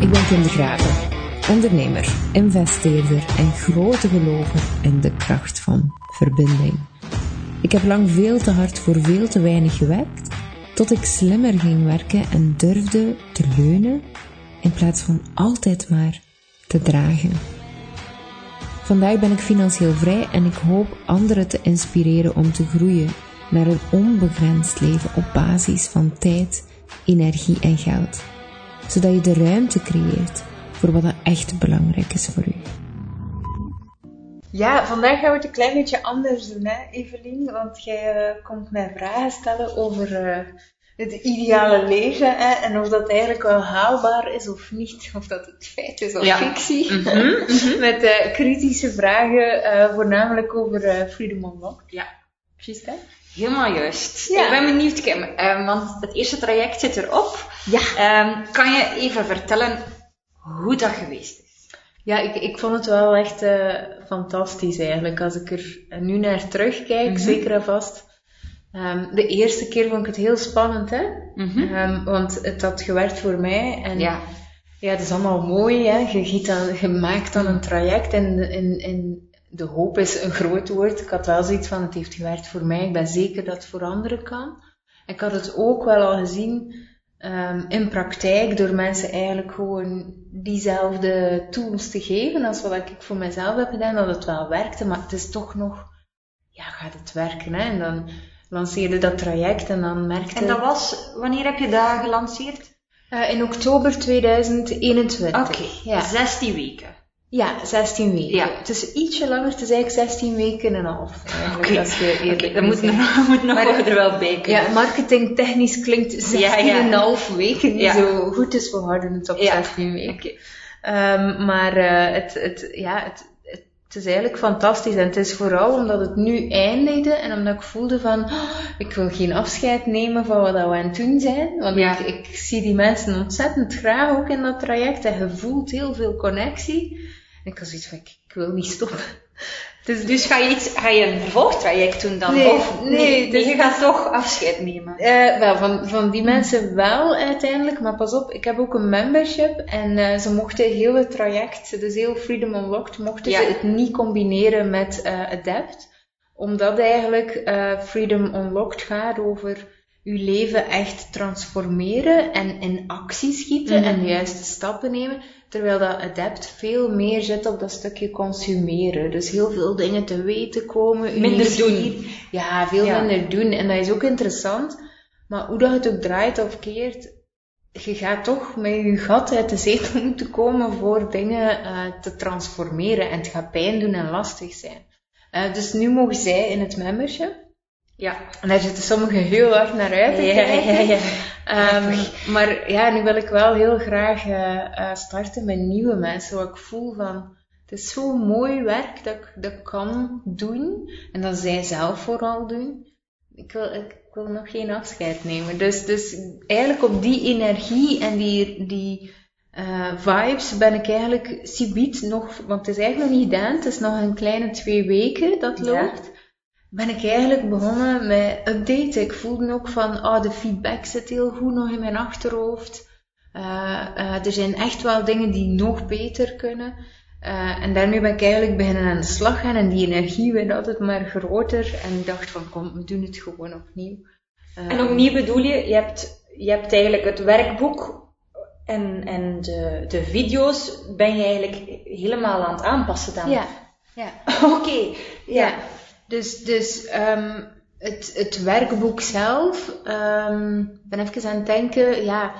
Ik ben Kim de Graven, ondernemer, investeerder en grote gelover in de kracht van verbinding. Ik heb lang veel te hard voor veel te weinig gewerkt, tot ik slimmer ging werken en durfde te leunen in plaats van altijd maar te dragen. Vandaag ben ik financieel vrij en ik hoop anderen te inspireren om te groeien naar een onbegrensd leven op basis van tijd, energie en geld, zodat je de ruimte creëert voor wat er echt belangrijk is voor u. Ja, vandaag gaan we het een klein beetje anders doen, hè, Evelien? Want jij uh, komt mij vragen stellen over uh, het ideale leven hè, en of dat eigenlijk wel haalbaar is of niet, of dat het feit is of Ja. fictie. Mhm, mhm. Met uh, kritische vragen, uh, voornamelijk over uh, Freedom Unlocked. Ja, Juist, hè? Helemaal juist. Ja. Ik ben benieuwd, Kim, eh, want het eerste traject zit erop. Ja. Ehm, kan je even vertellen hoe dat geweest is? Ja, ik, ik vond het wel echt eh, fantastisch eigenlijk. Als ik er nu naar terugkijk, Mhm. zeker en vast. Ehm, de eerste keer vond ik het heel spannend, hè? Mhm. Ehm, want het had gewerkt voor mij. En Ja. ja, het is allemaal mooi, hè? Je, giet dan, je maakt dan een traject en, en, en de hoop is een groot woord. Ik had wel zoiets van, het heeft gewerkt voor mij. Ik ben zeker dat het voor anderen kan. Ik had het ook wel al gezien ehm, in praktijk door mensen eigenlijk gewoon diezelfde tools te geven als wat ik voor mezelf heb gedaan, dat het wel werkte. Maar het is toch nog, ja, gaat het werken, hè? En dan lanceerde dat traject en dan merkte... En dat was, wanneer heb je dat gelanceerd? Eh, in oktober 2021. Oké, Ja. 16 weken. Ja, 16 weken. Ja. Het is ietsje langer, het is eigenlijk 16 weken en een half. Oké, eerlijk Oké, dat moet nog, moet nog Maar- er wel bij kunnen. Ja, marketingtechnisch klinkt 16,5 Ja, ja. weken niet zo goed, dus we houden het op Ja. 16 weken. Ehm, maar eh, het, het, ja, het, het, het is eigenlijk fantastisch. En het is vooral omdat het nu eindigde en omdat ik voelde van, "Oh, ik wil geen afscheid nemen van wat we aan het doen zijn. Want Ja. ik, ik zie die mensen ontzettend graag ook in dat traject en je voelt heel veel connectie. En ik had zoiets van, ik, ik wil niet stoppen. Dus, Dus ga je, iets, ga je een vervolgtraject doen dan? Nee, of, nee, dus dus- je gaat toch afscheid nemen. Eh, wel, van, van die mensen wel uiteindelijk, maar pas op, ik heb ook een membership en eh, ze mochten heel het traject, dus heel Freedom Unlocked, mochten Ja. ze het niet combineren met eh Adapt, omdat eigenlijk Freedom Unlocked gaat over uw leven echt transformeren en in actie schieten Mhm. en de juiste stappen nemen, terwijl dat Adapt veel meer zit op dat stukje consumeren. Dus heel veel dingen te weten komen, Minder doen. ja, veel Ja. minder doen. En dat is ook interessant. Maar hoe dat het ook draait of keert, je gaat toch met je gat uit de zetel moeten komen voor dingen eh, te transformeren. En het gaat pijn doen en lastig zijn. Eh, dus nu mogen zij in het membership. Ja. En daar zitten sommigen heel hard naar uit. te Ja, kijken. ja, ja. Ehm, maar ja, nu wil ik wel heel graag eh, eh, starten met nieuwe mensen. Wat ik voel van, het is zo mooi werk dat ik dat kan doen. En dat zij zelf vooral doen. Ik wil, ik wil nog geen afscheid nemen. Dus, dus eigenlijk op die energie en die, die eh, vibes ben ik eigenlijk subiet nog, want het is eigenlijk nog niet gedaan. Het is nog een kleine twee weken dat loopt ben ik eigenlijk begonnen met updaten. Ik voelde ook van, oh, de feedback zit heel goed nog in mijn achterhoofd. Eh, eh, er zijn echt wel dingen die nog beter kunnen. Eh, en daarmee ben ik eigenlijk beginnen aan de slag gaan en die energie werd altijd maar groter. En ik dacht van, kom, we doen het gewoon opnieuw. En opnieuw bedoel je, je hebt, je hebt eigenlijk het werkboek en, en de, de video's ben je eigenlijk helemaal aan het aanpassen dan. Ja, ja. Oké, Ja, dus, dus ehm, het, het werkboek zelf, ehm, ik ben even aan het denken, ja,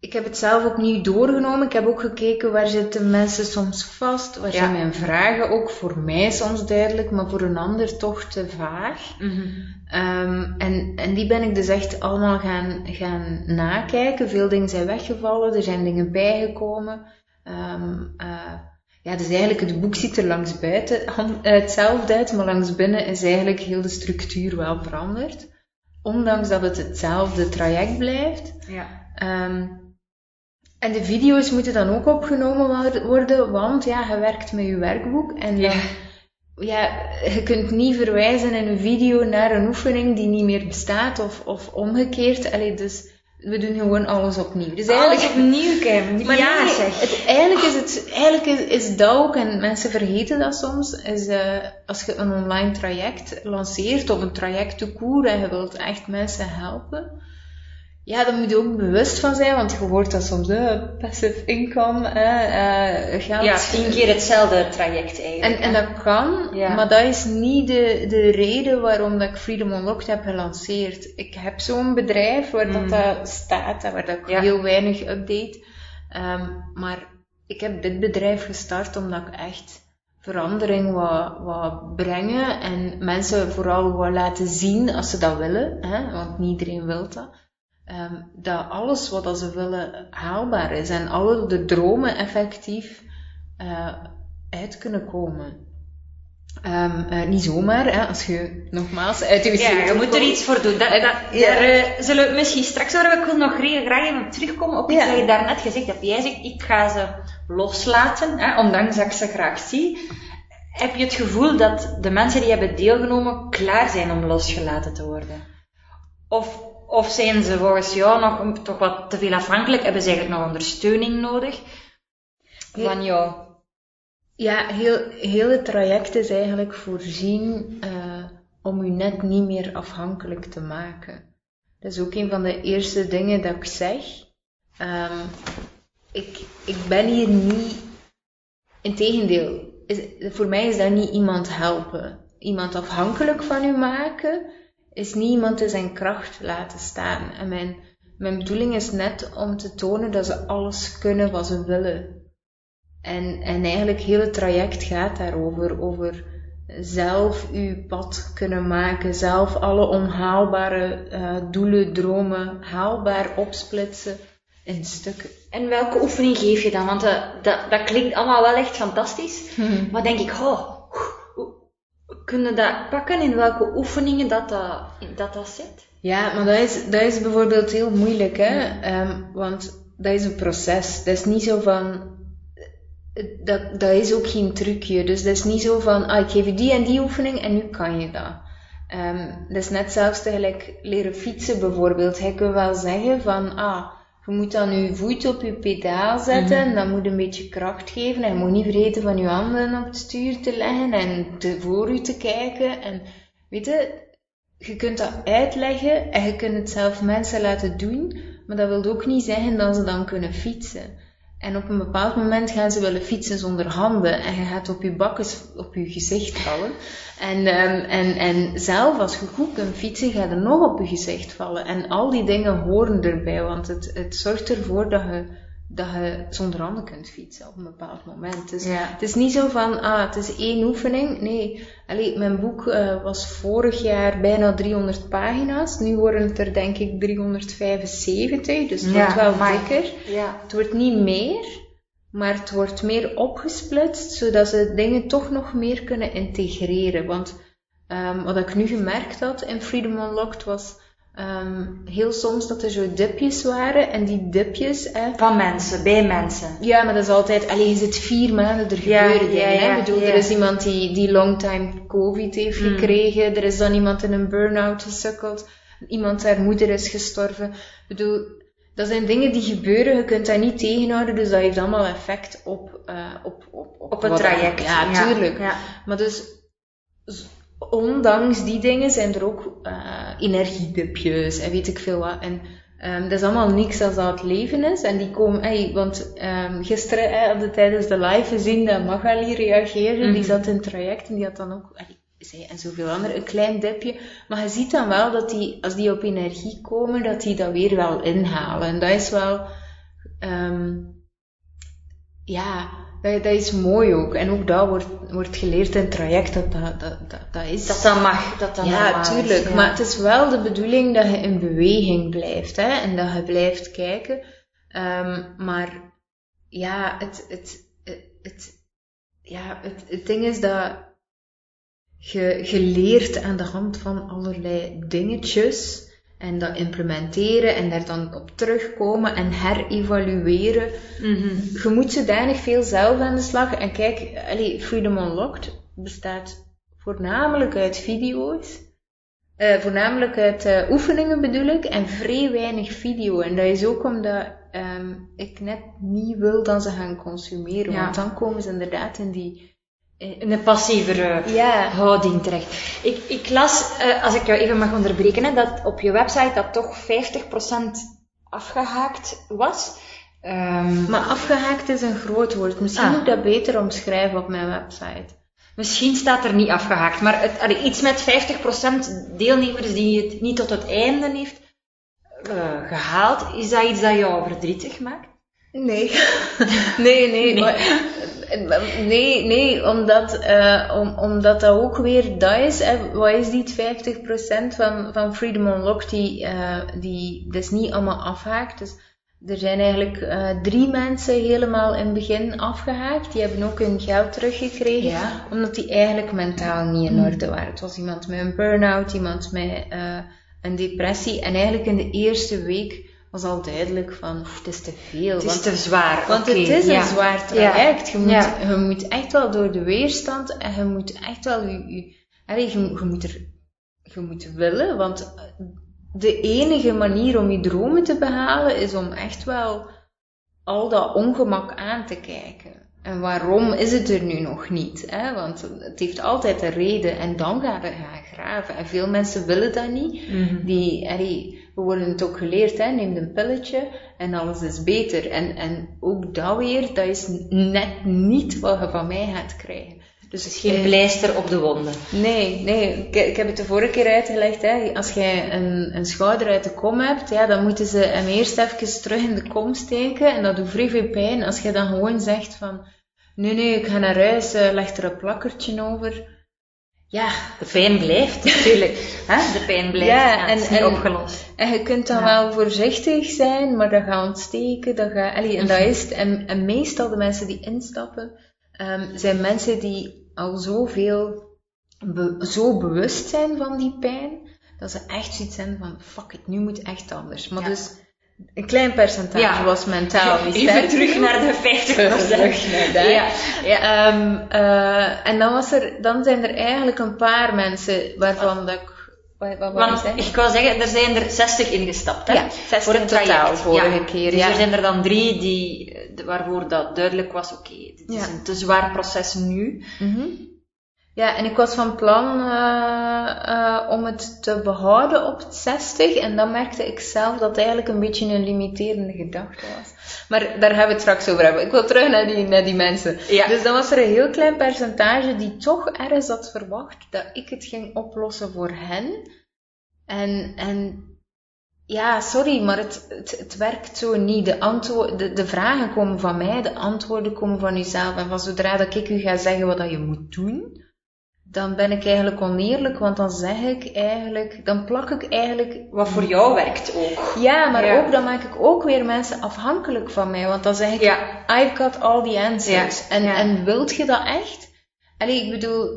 ik heb het zelf ook niet doorgenomen. Ik heb ook gekeken waar zitten mensen soms vast, waar Ja. zijn mijn vragen ook voor mij soms duidelijk, maar voor een ander toch te vaag. Mhm. Ehm, en, en die ben ik dus echt allemaal gaan, gaan nakijken. Veel dingen zijn weggevallen, er zijn dingen bijgekomen. Ehm, eh, ja, dus eigenlijk het boek ziet er langs buiten eh, hetzelfde uit, maar langs binnen is eigenlijk heel de structuur wel veranderd. Ondanks dat het hetzelfde traject blijft. Ja. Ehm, en de video's moeten dan ook opgenomen worden, want ja, je werkt met je werkboek en dan Ja. ja, je kunt niet verwijzen in een video naar een oefening die niet meer bestaat of, of omgekeerd. Allee, dus we doen gewoon alles opnieuw. Dus Alles opnieuw kijken, maar ja nee, zeg. Het, eigenlijk is het, eigenlijk is, is dat ook, en mensen vergeten dat soms, is eh, als je een online traject lanceert of een traject te koer en je wilt echt mensen helpen, ja, daar moet je ook bewust van zijn, want je hoort dat soms, uh, passive income, eh, uh, geld. Ja, tien keer hetzelfde traject eigenlijk. En, en dat kan, Ja. maar dat is niet de, de reden waarom dat ik Freedom Unlocked heb gelanceerd. Ik heb zo'n bedrijf waar Mm. dat, dat staat en waar dat ik Ja. heel weinig update. Ehm, maar ik heb dit bedrijf gestart omdat ik echt verandering wou, wou brengen en mensen vooral wou laten zien als ze dat willen, hè, want niet iedereen wil dat. Ehm, dat alles wat dat ze willen haalbaar is en alle de dromen effectief eh, uit kunnen komen. Ehm, eh, niet zomaar, hè, als je nogmaals uit je Ja, je moet er iets voor doen. Dat, dat, Ja. Daar eh, zullen we misschien straks over. Ik wil nog graag even terugkomen op iets Ja. dat je daarnet gezegd hebt. Jij zegt, ik ga ze loslaten, hè, ondanks dat ik ze graag zie. Heb je het gevoel dat de mensen die hebben deelgenomen klaar zijn om losgelaten te worden? Of, of zijn ze volgens jou nog toch wat te veel afhankelijk? Hebben ze eigenlijk nog ondersteuning nodig? Van jou? Ja, heel, heel het traject is eigenlijk voorzien eh, om u net niet meer afhankelijk te maken. Dat is ook een van de eerste dingen dat ik zeg. Ehm, ik, ik ben hier niet, integendeel, is, voor mij is dat niet iemand helpen. Iemand afhankelijk van u maken, is niet iemand in zijn kracht laten staan. En mijn, mijn bedoeling is net om te tonen dat ze alles kunnen wat ze willen. En, en eigenlijk heel het traject gaat daarover, over zelf uw pad kunnen maken, zelf alle onhaalbare eh, doelen, dromen haalbaar opsplitsen in stukken. En welke oefening geef je dan? Want eh, dat, dat klinkt allemaal wel echt fantastisch. Maar denk ik, oh, kunnen dat pakken in welke oefeningen dat dat, dat, dat zit? Ja, maar dat is, dat is bijvoorbeeld heel moeilijk, hè? Ehm, want dat is een proces. Dat is niet zo van. Dat, dat is ook geen trucje. Dus dat is niet zo van, ah, ik geef je die en die oefening en nu kan je dat. Ehm, dat is net zelfs tegelijk leren fietsen bijvoorbeeld. Hij kan wel zeggen van, ah, je moet dan je voet op je pedaal zetten en dat moet een beetje kracht geven. En je moet niet vergeten van je handen op het stuur te leggen en te, voor je te kijken. En weet je, je kunt dat uitleggen en je kunt het zelf mensen laten doen, maar dat wil ook niet zeggen dat ze dan kunnen fietsen. En op een bepaald moment gaan ze willen fietsen zonder handen en je gaat op je bakken op je gezicht vallen. En, ehm, en, en zelf als je goed kunt fietsen, ga je nog op je gezicht vallen. En al die dingen horen erbij, want het, het zorgt ervoor dat je, dat je zonder handen kunt fietsen op een bepaald moment. Dus Ja. het is niet zo van, ah, het is één oefening. Nee, Allee, mijn boek eh, was vorig jaar bijna 300 pagina's. Nu worden het er denk ik 375, dus het Ja, wordt wel amai. dikker. Ja. Het wordt niet meer, maar het wordt meer opgesplitst, zodat ze dingen toch nog meer kunnen integreren. Want ehm, wat ik nu gemerkt had in Freedom Unlocked was ehm, heel soms dat er zo dipjes waren. En die dipjes, hè, Van mensen, bij mensen. ja, maar dat is altijd, alleen je zit vier maanden, er Ja, gebeuren ja, dingen. ja, Ik bedoel, er is iemand die, die longtime covid heeft Mm. gekregen, er is dan iemand in een burn-out gesukkeld, iemand haar moeder is gestorven. Ik bedoel, dat zijn dingen die gebeuren, je kunt dat niet tegenhouden, dus dat heeft allemaal effect op, eh, op, op, Op het traject. Ja, tuurlijk. Ja. Maar dus, ondanks die dingen zijn er ook eh, energiedipjes en weet ik veel wat. En ehm, dat is allemaal niks als dat het leven is. En die komen, want ehm, gisteren eh, hadden we tijdens de live gezien dat Magali reageerde. Die Mhm. zat in het traject en die had dan ook, zij en zoveel anderen, een klein dipje. Maar je ziet dan wel dat die, als die op energie komen, dat die dat weer wel inhalen. En dat is wel, ehm, ja, dat, dat is mooi ook. En ook dat wordt, wordt geleerd in het traject, dat dat, dat, dat, is... Dat dat mag, dat dat ja, tuurlijk. ja. Maar het is wel de bedoeling dat je in beweging blijft, hè. En dat je blijft kijken. Ehm, maar, ja, het, het, het, het- ja, het, het ding is dat je, je leert aan de hand van allerlei dingetjes en dat implementeren en daar dan op terugkomen en herevalueren Mhm. je moet zodanig veel zelf aan de slag. En kijk, allee, Freedom Unlocked bestaat voornamelijk uit video's. Uh, voornamelijk uit uh, oefeningen bedoel ik, en vrij weinig video. En dat is ook omdat um, ik net niet wil dat ze gaan consumeren, want dan komen ze inderdaad in die in een passievere ja. houding terecht. Ik, ik las, uh, als ik jou even mag onderbreken, hè, dat op je website dat toch 50% afgehaakt was. Um, maar afgehaakt is een groot woord. Misschien ah. moet ik dat beter omschrijven op mijn website. Misschien staat er niet afgehaakt, maar het, iets met 50% deelnemers die het niet tot het einde heeft uh, gehaald, is dat iets dat jou verdrietig maakt? Nee. nee, nee. nee. nee, nee, omdat, uh, om, omdat dat ook weer dat is. Hè, wat is die 50% van, van Freedom Unlocked die, uh, die dus niet allemaal afhaakt? Dus er zijn eigenlijk uh, drie mensen helemaal in het begin afgehaakt. Die hebben ook hun geld teruggekregen, ja. omdat die eigenlijk mentaal niet in orde waren. Het was iemand met een burn-out, iemand met een depressie. En eigenlijk in de eerste week was al duidelijk van, het is te veel. Het is te zwaar. Want het is een zwaar traject. Je, moet, je moet echt wel door de weerstand en je moet echt wel je, je, je, je moet er, je moet willen, want de enige manier om je dromen te behalen is om echt wel al dat ongemak aan te kijken. En waarom is het er nu nog niet? Hè? Want het heeft altijd een reden en dan gaan we gaan graven. En veel mensen willen dat niet. Mhm. Die, we worden het ook geleerd, hè? neem een pilletje en alles is beter. En, en ook dat weer, dat is net niet wat je van mij gaat krijgen. Dus het is geen pleister op de wonden. Nee, nee. Ik, ik, heb het de vorige keer uitgelegd. Hè. Als jij een, een schouder uit de kom hebt, ja, dan moeten ze hem eerst even terug in de kom steken. En dat doet vrij veel pijn. Als je dan gewoon zegt van, nee, nee, ik ga naar huis, uh, leg er een plakkertje over. Ja, de pijn blijft natuurlijk. Hè? De pijn blijft. Ja, en, en, opgelost. En je kunt dan wel voorzichtig zijn, maar dat gaat ontsteken. Dat gaat, allee, en dat mhm. is het. En, en meestal de mensen die instappen, um, zijn mensen die al zoveel, be, zo bewust zijn van die pijn, dat ze echt zoiets zijn van, fuck it, nu moet echt anders. Maar dus, een klein percentage was mentaal niet Even terug naar de 50 terug naar Ja, ja. Um, uh, en dan, was er, dan zijn er eigenlijk een paar mensen waarvan dat ik... Wat, wat Want, ik wou zeggen, er zijn er 60 ingestapt, hè? Ja, 60 voor het totaal vorige keer. Dus er zijn er dan drie die, waarvoor dat duidelijk was, oké, okay, dit is een te zwaar proces nu. Mm -hmm. Ja, en ik was van plan uh, uh, om het te behouden op 60. En dan merkte ik zelf dat het eigenlijk een beetje een limiterende gedachte was. Maar daar gaan we het straks over hebben. Ik wil terug naar die, naar die mensen. Ja. Dus dan was er een heel klein percentage die toch ergens had verwacht dat ik het ging oplossen voor hen. En, en ja, sorry, maar het, het, het werkt zo niet. De, antwoord, de, de vragen komen van mij, de antwoorden komen van jezelf. En van zodra dat ik u ga zeggen wat dat je moet doen, dan ben ik eigenlijk oneerlijk, want dan zeg ik eigenlijk, dan plak ik eigenlijk... Wat voor jou werkt ook. Ja, maar ook, dan maak ik ook weer mensen afhankelijk van mij, want dan zeg ik, ja. I've got all the answers. En, en wilt je dat echt? Allee, ik bedoel,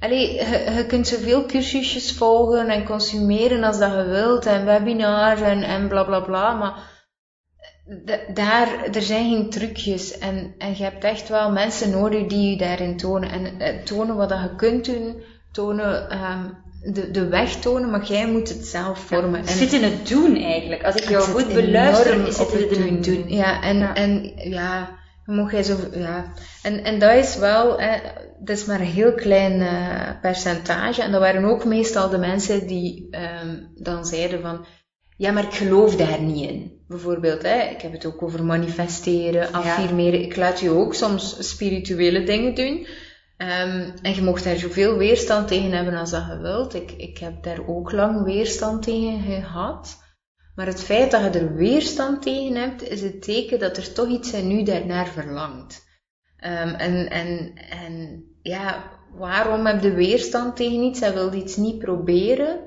allee, je, je kunt zoveel cursusjes volgen en consumeren als dat je wilt, en webinars en, en bla bla bla, maar daar, er zijn geen trucjes en, en je hebt echt wel mensen nodig die je daarin tonen. En eh, tonen wat dat je kunt doen, tonen, um, de, de weg tonen, maar jij moet het zelf vormen. het zit in het doen eigenlijk. Als ik jou goed beluister, is het in het doen. Ja, en ja, en, ja mocht jij zo, ja. En, en dat is wel, hè, dat is maar een heel klein uh, percentage. En dat waren ook meestal de mensen die um, dan zeiden van, ja, maar ik geloof daar niet in. Bijvoorbeeld, hè, ik heb het ook over manifesteren, affirmeren. Ik laat je ook soms spirituele dingen doen. Um, en je mocht daar zoveel weerstand tegen hebben als dat je wilt. Ik, ik heb daar ook lang weerstand tegen gehad. Maar het feit dat je er weerstand tegen hebt, is het teken dat er toch iets in u daarnaar verlangt. Um, en, en, en ja, waarom heb je weerstand tegen iets en wil iets niet proberen?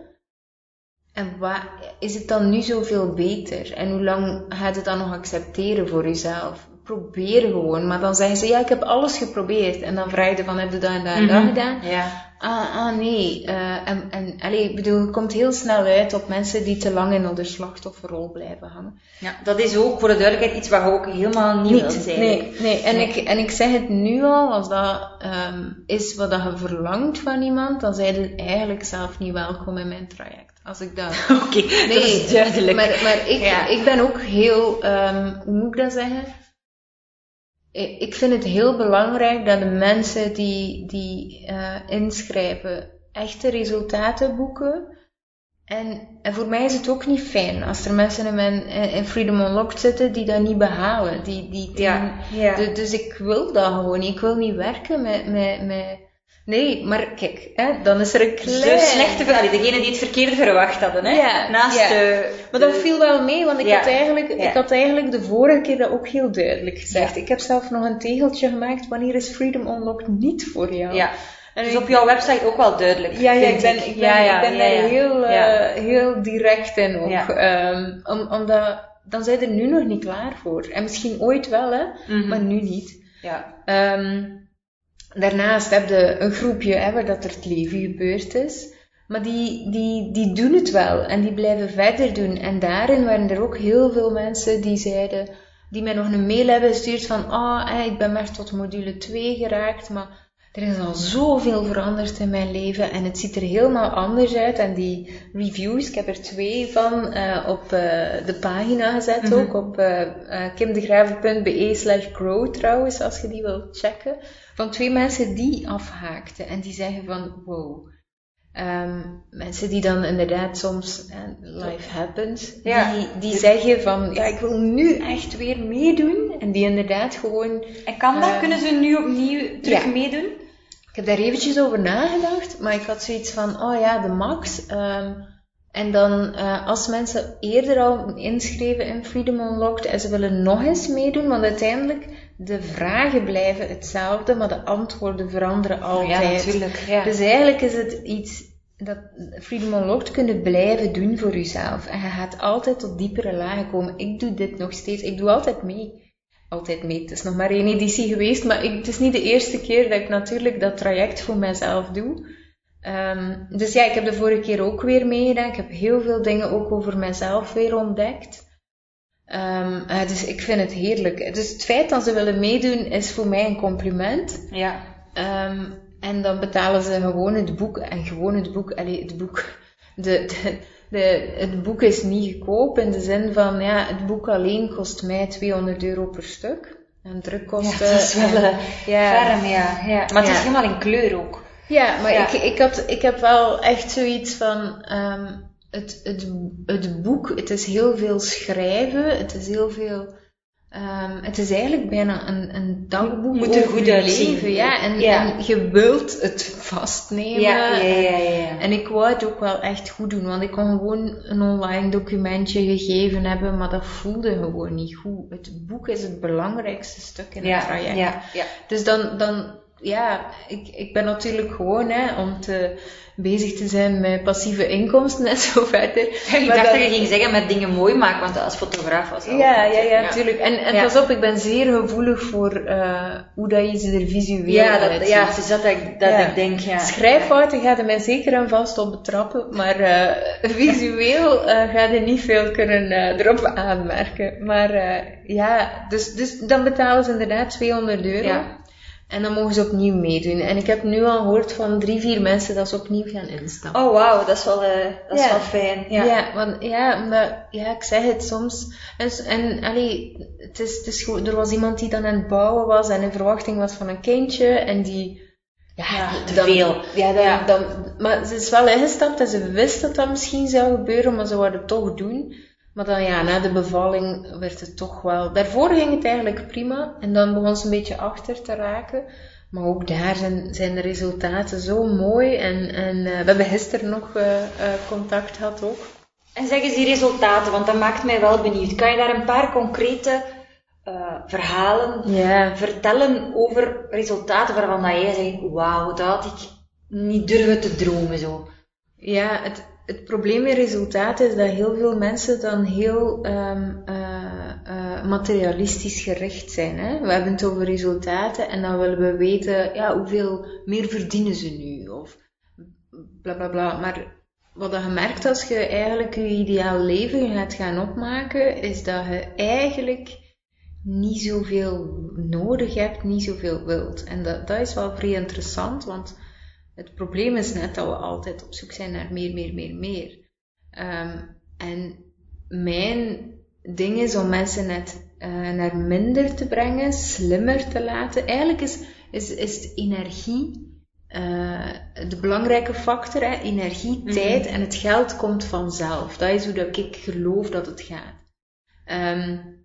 En wat, is het dan nu zoveel beter? En hoe lang gaat het dan nog accepteren voor jezelf? probeer gewoon. Maar dan zeggen ze, ja, ik heb alles geprobeerd. En dan vraag je van, heb je dat en dat en dat Mhm. gedaan? Ja. Ah, ah nee. Eh, en, en allee, ik bedoel, je komt heel snel uit op mensen die te lang in de slachtofferrol blijven hangen. ja, dat is ook voor de duidelijkheid iets wat je ook helemaal niet, wilt zijn. nee, nee. En, Nee. Ik, en ik zeg het nu al, als dat ehm, is wat je verlangt van iemand, dan zijn je eigenlijk zelf niet welkom in mijn traject. Als ik dat... Oké, dat is duidelijk. Maar, maar ik, Ja. ik ben ook heel, ehm, hoe moet ik dat zeggen? Ik vind het heel belangrijk dat de mensen die, die eh, inschrijven echte resultaten boeken. En, en voor mij is het ook niet fijn als er mensen in, mijn, in Freedom Unlocked zitten die dat niet behalen. Die, die, die- Ja, ja. Du- Dus ik wil dat gewoon. Ik wil niet werken met, met, met Nee, maar kijk, hè, dan is er een klein... De slechte, ver- allee, degene die het verkeerde verwacht hadden, hè? Ja, Naast ja. de... Maar dat viel wel mee, want ik, Ja. had eigenlijk, Ja. ik had eigenlijk de vorige keer dat ook heel duidelijk gezegd. Ik heb zelf nog een tegeltje gemaakt, wanneer is Freedom Unlocked niet voor jou? Ja. En Dus op jouw website ook wel duidelijk. ja, ja, ik ben, ik ben, ja, ja, ik ben ja, ja. daar heel, eh, Ja. heel direct in ook. Ja. Ehm, om, omdat, dan zijn er nu nog niet klaar voor. En misschien ooit wel, hè, Mhm. maar nu niet. Ja. Ehm, daarnaast heb je een groepje waar dat er het leven gebeurd is. Maar die, die, die doen het wel en die blijven verder doen. En daarin waren er ook heel veel mensen die zeiden, die mij nog een mail hebben gestuurd van, ah, hè, ik ben maar tot module 2 geraakt, maar er is al zoveel veranderd in mijn leven en het ziet er helemaal anders uit. En die reviews, ik heb er twee van eh, op eh, de pagina gezet Mhm. ook, op eh eh, kimdegraven.be slash grow trouwens, als je die wilt checken. Van twee mensen die afhaakten en die zeggen van, wow. Ehm, mensen die dan inderdaad soms, life happens, Ja. die, die zeggen van, ja, ik wil nu echt weer meedoen. En die inderdaad gewoon En kan dat? Kunnen ze nu opnieuw terug ja. meedoen? Ik heb daar eventjes over nagedacht, maar ik had zoiets van, oh ja, de max. Ehm, en dan, eh, als mensen eerder al inschreven in Freedom Unlocked en ze willen nog eens meedoen, want uiteindelijk, de vragen blijven hetzelfde, maar de antwoorden veranderen altijd. natuurlijk. Ja. Dus eigenlijk is het iets dat Freedom Unlocked kunnen blijven doen voor jezelf. En je gaat altijd tot diepere lagen komen. Ik doe dit nog steeds. Ik doe altijd mee. Altijd mee. Het is nog maar één editie geweest, maar ik, het is niet de eerste keer dat ik natuurlijk dat traject voor mezelf doe. Ehm, dus ja, ik heb de vorige keer ook weer meegedaan. Ik heb heel veel dingen ook over mezelf weer ontdekt. Ehm, eh, dus ik vind het heerlijk. Dus het feit dat ze willen meedoen is voor mij een compliment. Ja. Ehm, en dan betalen ze gewoon het boek. En gewoon het boek, allee, het boek. De, de, de, het boek is niet goedkoop in de zin van, ja, het boek alleen kost mij 200 euro per stuk. En Ja, drukkosten. dat is wel en- eh, ja, ferm, ja. ja. Maar het is Ja. helemaal in kleur ook. ja, maar Ja. Ik, ik, had, ik heb wel echt zoiets van, ehm, het, het, het boek, het is heel veel schrijven, het is heel veel, ehm, het is eigenlijk bijna een, een dagboek Moet er goed leven, ja. En, Ja. en je wilt het vastnemen. Ja, ja, en-. En ik wou het ook wel echt goed doen, want ik kon gewoon een online documentje gegeven hebben, maar dat voelde gewoon niet goed. Het boek is het belangrijkste stuk in het ja, traject. ja, ja. Dus dan, dan ja, ik, ik ben natuurlijk gewoon hè, om te, bezig te zijn met passieve inkomsten en zo verder. Ik Maar dacht dat je ging zeggen met dingen mooi maken, want als fotograaf was dat Ja, ja, ja, natuurlijk. En, en Ja. pas op, ik ben zeer gevoelig voor eh, hoe dat je ze er visueel Ja, dat, uitziet. ja, het is dat ik, dat Ja. ik denk, ja. Schrijffouten gaat er mij zeker en vast op betrappen, maar eh, visueel eh gaat er niet veel kunnen erop aanmerken. Maar ja, dus, dus dan betalen ze inderdaad 200 euro. En dan mogen ze opnieuw meedoen. En ik heb nu al gehoord van drie, vier mensen dat ze opnieuw gaan instappen. Oh, wauw, dat is wel, eh, dat is Ja. wel fijn. Ja, Ja. want, ja, omdat, ja, ik zeg het soms. En, en allee, het is, het is gewoon, er was iemand die dan aan het bouwen was en in verwachting was van een kindje en die, ja, Ja, te dan- veel. Ja, dan, Ja. Dan, maar ze is wel ingestapt en ze wist dat dat misschien zou gebeuren, maar ze wou het toch doen. Maar dan ja, na de bevalling werd het toch wel, daarvoor ging het eigenlijk prima en dan begon ze een beetje achter te raken. Maar ook daar zijn, zijn de resultaten zo mooi en, en eh, we hebben gisteren nog eh, eh, contact gehad ook. En zeg eens die resultaten, want dat maakt mij wel benieuwd. Kan je daar een paar concrete verhalen vertellen over resultaten waarvan dat jij zegt, wauw, dat had ik niet durven te dromen zo. Ja, het, het probleem met resultaten is dat heel veel mensen dan heel ehm, eh, uh, materialistisch gericht zijn. Hè? We hebben het over resultaten en dan willen we weten, ja, hoeveel meer verdienen ze nu? Of bla bla bla. Maar wat je merkt als je eigenlijk je ideaal leven gaat gaan opmaken, is dat je eigenlijk niet zoveel nodig hebt, niet zoveel wilt. En dat, dat is wel vrij interessant, want het probleem is net dat we altijd op zoek zijn naar meer, meer, meer, meer. Um, en mijn ding is om mensen net uh, naar minder te brengen, slimmer te laten. Eigenlijk is, is, is energie uh, de belangrijke factor. Hè? Energie, mhm. tijd en het geld komt vanzelf. Dat is hoe dat ik geloof dat het gaat. Um,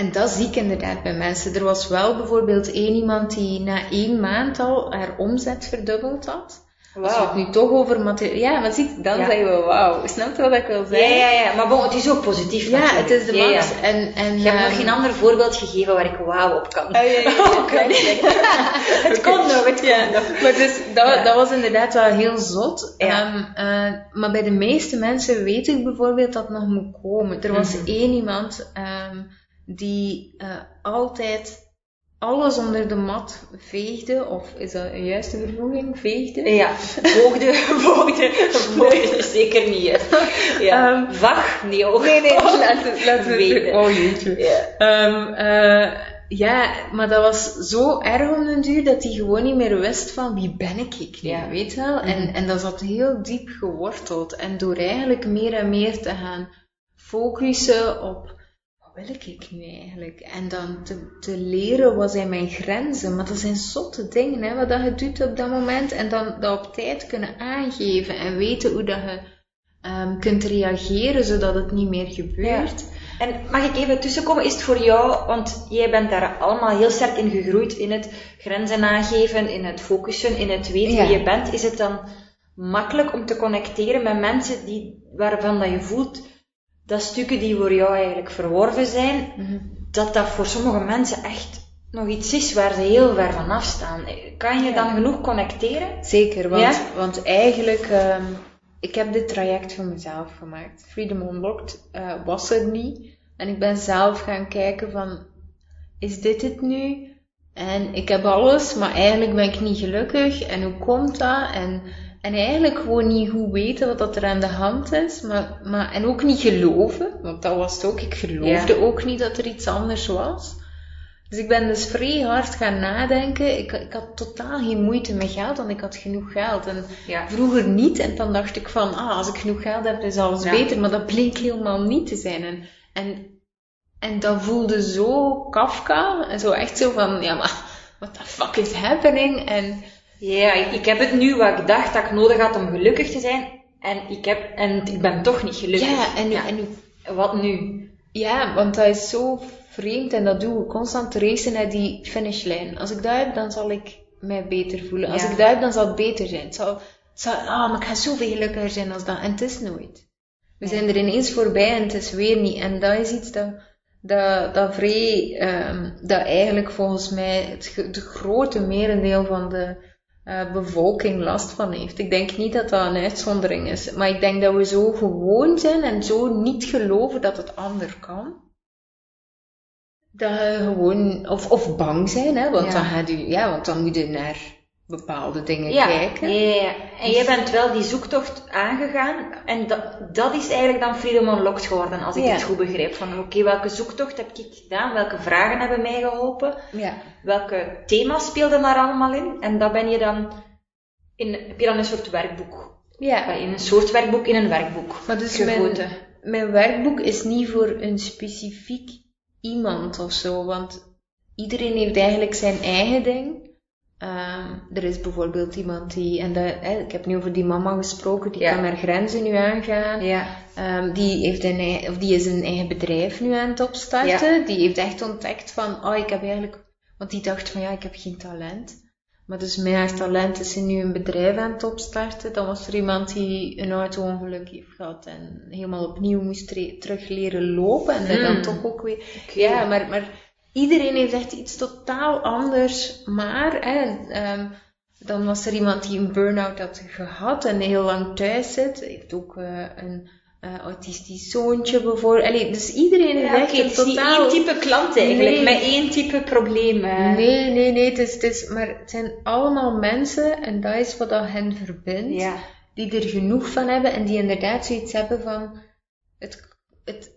en dat zie ik inderdaad bij mensen. Er was wel bijvoorbeeld één iemand die na één maand al haar omzet verdubbeld had. Wow. Als we het nu toch over materiaal... Ja, maar dan ja. zeggen we wauw. Snap je wat ik wil zeggen? Ja, ja, ja. Maar bon, het is ook positief Ja, het is de max. Ja, En, en, je hebt nog geen ander voorbeeld gegeven waar ik wauw op kan. Oh, ja, het kon nog, het kon nog. Maar dus, dat, dat was inderdaad wel heel zot. Um, uh, maar bij de meeste mensen weet ik bijvoorbeeld dat het nog moet komen. Er was mm -hmm. één iemand... Um, die uh, altijd alles onder de mat veegde, of is dat een juiste vervoeging? Veegde? Ja, voogde, voogde, voogde zeker niet. Ja. Um? Nee, ook. Nee, nee, laten, laten we Oh jeetje. Ja. Um, uh, ja, maar dat was zo erg om den duur dat hij gewoon niet meer wist van wie ben ik ik ja. weet wel? Mm -hmm. En, en dat zat heel diep geworteld. En door eigenlijk meer en meer te gaan focussen op wil ik nu eigenlijk? En dan te, te leren wat zijn mijn grenzen. Maar dat zijn zotte dingen, hè, wat dat je doet op dat moment. En dan dat op tijd kunnen aangeven en weten hoe dat je um, kunt reageren, zodat het niet meer gebeurt. Ja. En mag ik even tussenkomen? Is het voor jou, want jij bent daar allemaal heel sterk in gegroeid, in het grenzen aangeven, in het focussen, in het weten wie je bent. Is het dan makkelijk om te connecteren met mensen die, waarvan dat je voelt, dat stukken die voor jou eigenlijk verworven zijn, mhm. dat dat voor sommige mensen echt nog iets is waar ze heel ver van afstaan. Kan je dan genoeg connecteren? Zeker, want, want eigenlijk, um, ik heb dit traject voor mezelf gemaakt. Freedom Unlocked uh, was er niet. En ik ben zelf gaan kijken van, is dit het nu? En ik heb alles, maar eigenlijk ben ik niet gelukkig. En hoe komt dat? En en eigenlijk gewoon niet goed weten wat dat er aan de hand is. Maar, maar, en ook niet geloven. Want dat was het ook. Ik geloofde ook niet dat er iets anders was. Dus ik ben dus vrij hard gaan nadenken. Ik, ik had totaal geen moeite met geld, want ik had genoeg geld. En vroeger niet. En dan dacht ik van, ah, als ik genoeg geld heb, is alles beter. Maar dat bleek helemaal niet te zijn. En, en, en dat voelde zo Kafka. En zo echt zo van, ja, maar what the fuck is happening? En ja, ik heb het nu wat ik dacht dat ik nodig had om gelukkig te zijn. En ik, heb, en ik ben toch niet gelukkig. Ja, en, ja. en wat nu? Ja, want dat is zo vreemd en dat doe ik constant racen naar die finishlijn. Als ik dat heb, dan zal ik mij beter voelen. Als ik dat heb, dan zal het beter zijn. Het zal, het zal, ah, maar ik ga zoveel gelukkiger zijn als dat. En het is nooit. We zijn er ineens voorbij en het is weer niet. En dat is iets dat, dat, dat vrij, um, dat eigenlijk volgens mij het, het grote merendeel van de uh, bevolking last van heeft. Ik denk niet dat dat een uitzondering is, maar ik denk dat we zo gewoon zijn en zo niet geloven dat het ander kan. Dat we gewoon, of, of bang zijn, hè, want, Dan gaat u, ja, want dan moet je naar bepaalde dingen kijken. Ja, ja, en jij bent wel die zoektocht aangegaan en dat, dat is eigenlijk dan Freedom Unlocked geworden, als ik het goed begreep. Van oké, welke zoektocht heb ik gedaan? Welke vragen hebben mij geholpen? Ja. Welke thema's speelden daar allemaal in? En dat ben je dan, in, heb je dan een soort werkboek. Ja. In een soort werkboek, in een werkboek. Maar dus mijn, mijn werkboek is niet voor een specifiek iemand of zo, want iedereen heeft eigenlijk zijn eigen ding. Um, er is bijvoorbeeld iemand die, en dat, hè, ik heb nu over die mama gesproken, die kan haar grenzen nu aangaan. Ja. Um, die, heeft een, of die is een eigen bedrijf nu aan het opstarten. Ja. Die heeft echt ontdekt van, oh, ik heb eigenlijk, want die dacht van, ja, ik heb geen talent. Maar dus met haar talent is ze nu een bedrijf aan het opstarten. Dan was er iemand die een auto-ongeluk heeft gehad en helemaal opnieuw moest terug leren lopen. En mm. dan hmm. toch ook weer, ja, maar, maar iedereen heeft echt iets totaal anders. Maar hè, um, dan was er iemand die een burn-out had gehad en heel lang thuis zit. Heeft ook uh, een, eh, autistisch zoontje bijvoorbeeld. Allee, dus iedereen Ja, echt een het is niet totaal... één type klant eigenlijk, Nee. met één type probleem. eh. Nee, nee, nee. Het is, het is, maar het zijn allemaal mensen en dat is wat dat hen verbindt. Ja. Die er genoeg van hebben en die inderdaad zoiets hebben van... Het, het,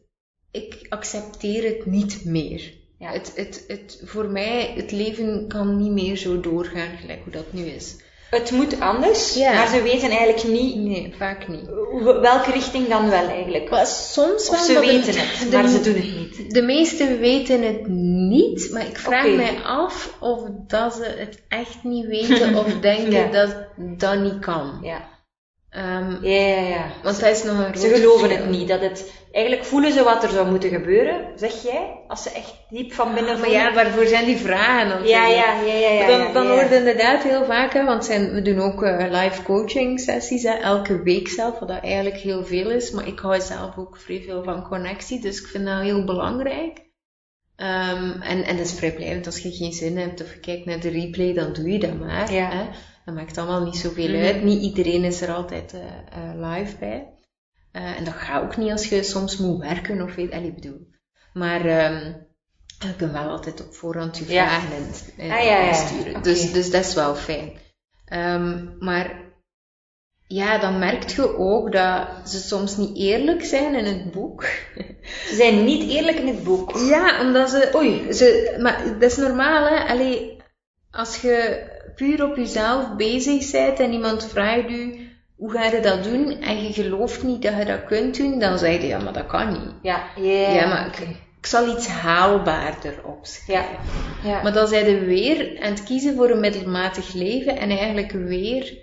ik accepteer het niet meer. Ja. Het, het, het, voor mij, het leven kan niet meer zo doorgaan gelijk hoe dat nu is. Het moet anders, Ja. maar ze weten eigenlijk niet Nee, vaak niet. welke richting dan wel eigenlijk. Maar soms Of wel, ze weten het, de- maar ze doen het niet. De meesten weten het niet, maar ik vraag mij af of dat ze het echt niet weten of denken Ja. dat dat niet kan. Ja. Ehm, Ja, ja, ja. want dat is nog een Ze geloven het niet. Dat het, eigenlijk voelen ze wat er zou moeten gebeuren, zeg jij, als ze echt diep van binnen Maar voelen. ja, waarvoor zijn die vragen dan? ja, ja, ja, ja, ja, dan dan ja. inderdaad heel vaak, hè, want zijn, we doen ook eh, live coaching sessies, hè, elke week zelf, wat dat eigenlijk heel veel is. Maar ik hou zelf ook vrij veel van connectie, dus ik vind dat heel belangrijk. Ehm, en, en dat is vrijblijvend. Als je geen zin hebt of je kijkt naar de replay, dan doe je dat maar. Ja. Hè. Dat maakt allemaal niet zoveel Mhm. uit. Niet iedereen is er altijd eh, eh, live bij. Eh, en dat gaat ook niet als je soms moet werken of weet, ik bedoel. Maar ehm je kunt wel altijd op voorhand je Ja. vragen in- Ah, ja, ja. insturen. Oké. Dus, dus dat is wel fijn. Ehm, maar ja, dan merk je ook dat ze soms niet eerlijk zijn in het boek. Ze zijn niet eerlijk in het boek. Ja, omdat ze... Oei. ze maar dat is normaal, hè. Allee, als je puur op jezelf bezig bent en iemand vraagt u hoe ga je dat doen en je gelooft niet dat je dat kunt doen, dan zeg je ja, maar dat kan niet. Ja, ja, Ja, maar ik, ik zal iets haalbaarder opschrijven. Ja. ja. Maar dan zijn ze weer aan het kiezen voor een middelmatig leven en eigenlijk weer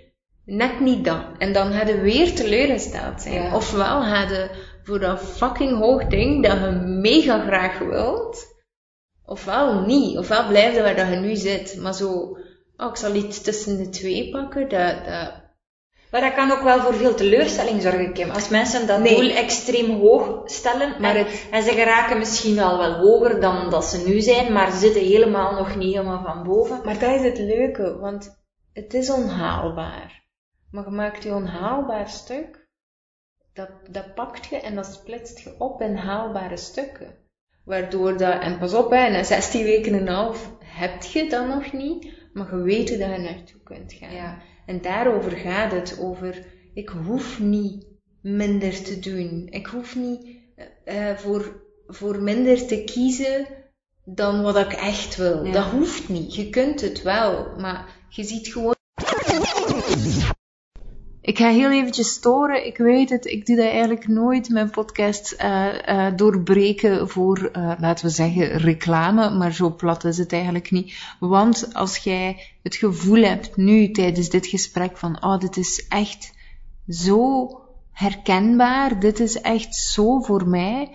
net niet dat. En dan ga je weer teleurgesteld zijn. Ja. Ofwel ga je voor dat fucking hoog ding dat je mega graag wilt, ofwel niet. Ofwel blijf je waar dat je nu zit. Maar zo, oh, ik zal iets tussen de twee pakken, dat, dat, Maar dat kan ook wel voor veel teleurstelling zorgen, Kim. Als mensen dat Nee. doel extreem hoog stellen Maar en, het- en ze geraken misschien al wel hoger dan dat ze nu zijn, maar ze zitten helemaal nog niet helemaal van boven. Maar dat is het leuke, want het is onhaalbaar. Maar je maakt je onhaalbaar stuk, dat, dat pakt je en dat splitst je op in haalbare stukken. Waardoor dat, en pas op, hè, na 16 weken en een half heb je dat nog niet, maar je weet dat je naartoe kunt gaan. Ja. En daarover gaat het, over ik hoef niet minder te doen. Ik hoef niet eh, eh, voor, voor minder te kiezen dan wat ik echt wil. Ja. Dat hoeft niet. Je kunt het wel, maar je ziet gewoon. Ik ga heel eventjes storen. Ik weet het, ik doe dat eigenlijk nooit, mijn podcast eh, eh, doorbreken voor, eh, laten we zeggen, reclame. Maar zo plat is het eigenlijk niet. Want als jij het gevoel hebt nu tijdens dit gesprek van, oh, dit is echt zo herkenbaar, dit is echt zo voor mij.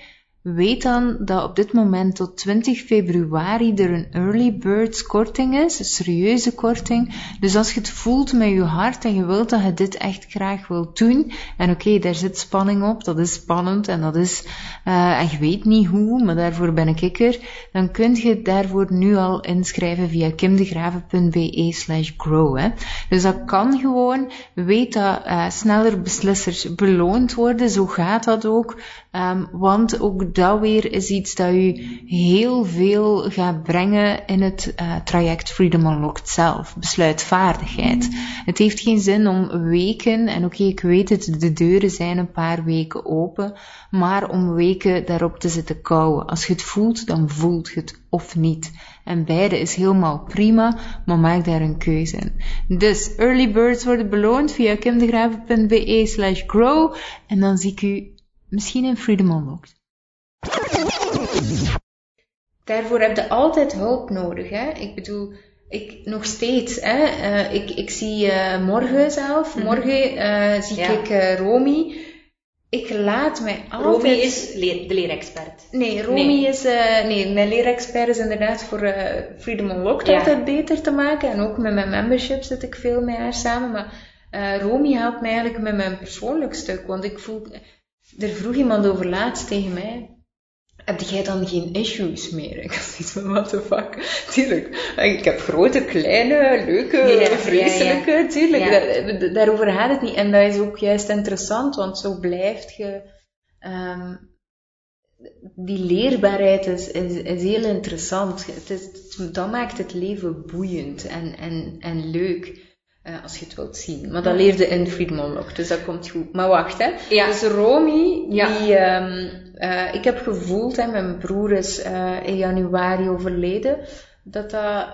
Weet dan dat op dit moment tot 20 februari er een early birds korting is, een serieuze korting. Dus als je het voelt met je hart en je wilt dat je dit echt graag wilt doen, en oké, daar zit spanning op, dat is spannend en dat is, uh, en je weet niet hoe, maar daarvoor ben ik er, dan kun je daarvoor nu al inschrijven via kimdegraven.be slash grow. Hè. Dus dat kan gewoon, weet dat uh, sneller beslissers beloond worden, zo gaat dat ook, um, want ook dat weer is iets dat u heel veel gaat brengen in het uh, traject Freedom Unlocked zelf. Besluitvaardigheid. Het heeft geen zin om weken, en oké, ik weet het, de deuren zijn een paar weken open, maar om weken daarop te zitten kouwen. Als je het voelt, dan voelt je het of niet. En beide is helemaal prima, maar maak daar een keuze in. Dus, early birds worden beloond via kimdegraven.be slash grow, en dan zie ik u misschien in Freedom Unlocked. Daarvoor heb je altijd hulp nodig. Hè? Ik bedoel, ik nog steeds. Hè? Uh, ik, ik zie uh, morgen zelf, morgen uh, zie ja. ik Romy. Ik laat mij altijd... Romy is leer, de leerexpert. Nee, Romy nee. is... nee, mijn leerexpert is inderdaad voor Freedom Unlocked ja. altijd beter te maken. En ook met mijn membership zit ik veel met haar samen. Maar Romy helpt mij eigenlijk met mijn persoonlijk stuk. Want ik voel... Er vroeg iemand over laatst tegen mij heb jij dan geen issues meer? Ik had zoiets van, what the fuck? Tuurlijk. Ik heb grote, kleine, leuke, ja, vreselijke, ja, ja. tuurlijk. Daar, daarover gaat het niet. En dat is ook juist interessant, want zo blijft je ehm, die leerbaarheid is, is, is heel interessant. Het is, dat maakt het leven boeiend en, en, en leuk. Uh, als je het wilt zien. Maar dat leerde in Freedom Unlocked, dus dat komt goed. Maar wacht, hè. Ja. Dus Romy, Ja. die, ehm, eh, ik heb gevoeld, hè, mijn broer is eh, in januari overleden, dat dat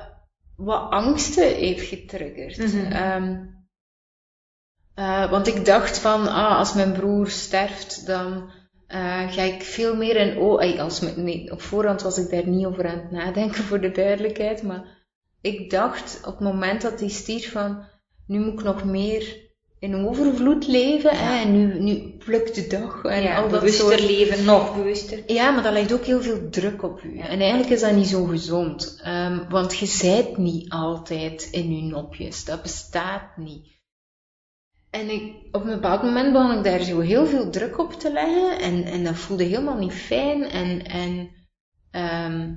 wat angsten heeft getriggerd. Mhm. Ehm, eh, want ik dacht van, ah, als mijn broer sterft, dan eh, ga ik veel meer in... Oh, als nee, op voorhand was ik daar niet over aan het nadenken, voor de duidelijkheid. Maar ik dacht op het moment dat hij stierf van, nu moet ik nog meer in overvloed leven. Hè, en nu, nu plukt de dag en ja, al dat bewuster soort... leven, nog bewuster. Ja, maar dat legt ook heel veel druk op u. En eigenlijk is dat niet zo gezond. Ehm, want je zijt niet altijd in je nopjes. Dat bestaat niet. En ik, op een bepaald moment begon ik daar zo heel veel druk op te leggen. En, en dat voelde helemaal niet fijn. En, en ehm,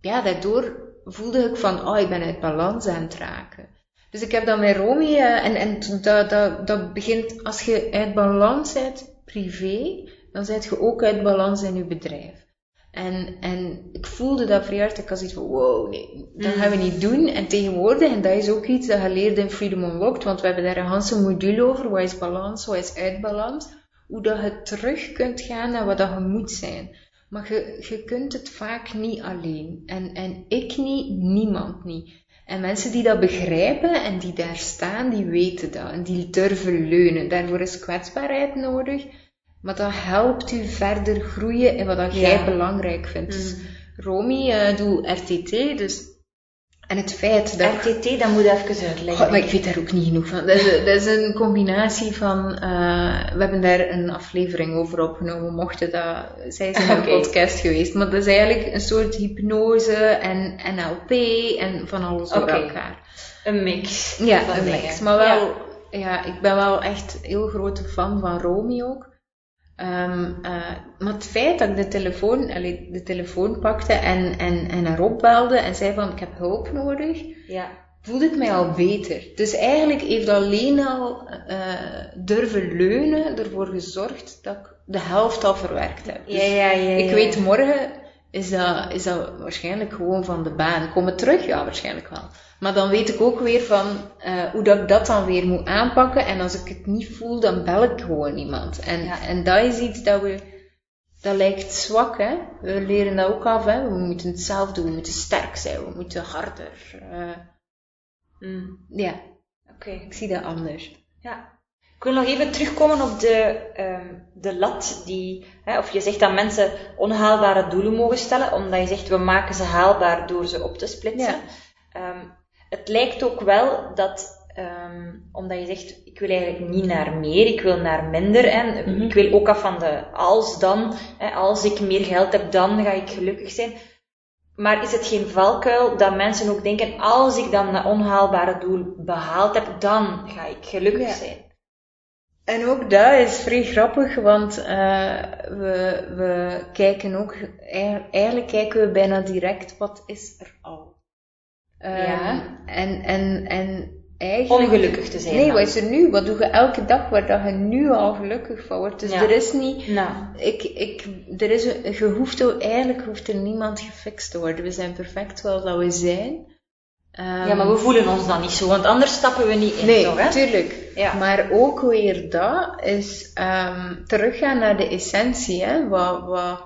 ja, daardoor voelde ik van, oh, ik ben uit balans aan het raken. Dus ik heb dan met Romy, eh, en, en dat, dat, dat begint, als je uit balans bent privé, dan zit je ook uit balans in je bedrijf. En, en ik voelde dat vrij hard, ik had zoiets van, wow, nee, dat gaan we niet doen. En tegenwoordig, en dat is ook iets dat je leert in Freedom Unlocked, want we hebben daar een hele module over, wat is balans, wat is uitbalans, hoe dat je terug kunt gaan naar wat dat je moet zijn. Maar je, je kunt het vaak niet alleen. En, en ik niet, niemand niet. En mensen die dat begrijpen en die daar staan, die weten dat. En die durven leunen. Daarvoor is kwetsbaarheid nodig. Maar dat helpt u verder groeien in wat dat jij Ja. belangrijk vindt. Dus Romy uh, doet RTT, dus... En het feit dat... RTT, dat moet je even uitleggen. Maar ik weet daar ook niet genoeg van. Dat is, dat is een combinatie van. uh, we hebben daar een aflevering over opgenomen, mochten dat. Zij in een podcast geweest. Maar dat is eigenlijk een soort hypnose en NLP en van alles door Oké. elkaar. Een mix. Ja, een dingen. mix. Maar wel, Ja. ja. ik ben wel echt heel grote fan van Romy ook. Ehm, eh, maar het feit dat ik de telefoon, allee, de telefoon pakte en, en, en haar opbelde en zei van ik heb hulp nodig, Ja. voelde ik mij al beter. Dus eigenlijk heeft alleen al eh, durven leunen ervoor gezorgd dat ik de helft al verwerkt heb. Dus Ja, ja, ja, ik weet morgen is dat, is dat waarschijnlijk gewoon van de baan. Komen terug? Ja, waarschijnlijk wel. Maar dan weet ik ook weer van eh, hoe dat ik dat dan weer moet aanpakken. En als ik het niet voel, dan bel ik gewoon iemand. En, Ja. en dat is iets dat we, dat lijkt zwak, hè. We leren dat ook af, hè. We moeten het zelf doen, we moeten sterk zijn, we moeten harder. eh, Mm. ja, Oké. ik zie dat anders. Ja. Ik wil nog even terugkomen op de, ehm, de lat die, hè, of je zegt dat mensen onhaalbare doelen mogen stellen, omdat je zegt we maken ze haalbaar door ze op te splitsen. Ja. Ehm, het lijkt ook wel dat, ehm, omdat je zegt ik wil eigenlijk niet naar meer, ik wil naar minder en Mhm. ik wil ook af van de als dan, hè, als ik meer geld heb dan ga ik gelukkig zijn. Maar is het geen valkuil dat mensen ook denken, als ik dan dat onhaalbare doel behaald heb, dan ga ik gelukkig Ja. zijn? En ook dat is vrij grappig, want eh, we, we kijken ook, eigen- eigenlijk kijken we bijna direct, wat is er al? Ja. En, en, en eigenlijk... Ongelukkig te zijn Nee, dan. wat is er nu? Wat doe je elke dag waar dat je nu al gelukkig van wordt? Dus Ja. er is niet... Nou, Ik, ik, er is, een- je hoeft, ook- eigenlijk hoeft er niemand gefixt te worden. We zijn perfect zoals dat we zijn. Ja, maar we voelen ons dan niet zo, want anders stappen we niet in, Nee, toch? Hè? tuurlijk. Ja. Maar ook weer dat is ehm, teruggaan naar de essentie. Hè? Wat, wat,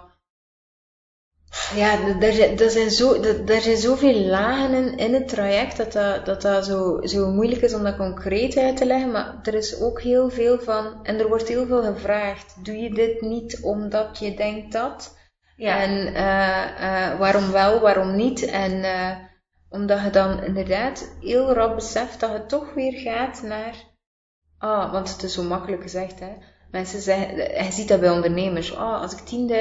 ja, er, zijn- zijn zo, er, er zijn zoveel lagen in, in het traject dat dat, dat, dat zo, zo moeilijk is om dat concreet uit te leggen. Maar er is ook heel veel van, en er wordt heel veel gevraagd. Doe je dit niet omdat je denkt dat? Ja. En eh, eh, waarom wel, waarom niet? En eh, omdat je dan inderdaad heel rap beseft dat je toch weer gaat naar. Ah, want het is zo makkelijk gezegd, hè. Mensen zeggen, je ziet dat bij ondernemers. Ah, als ik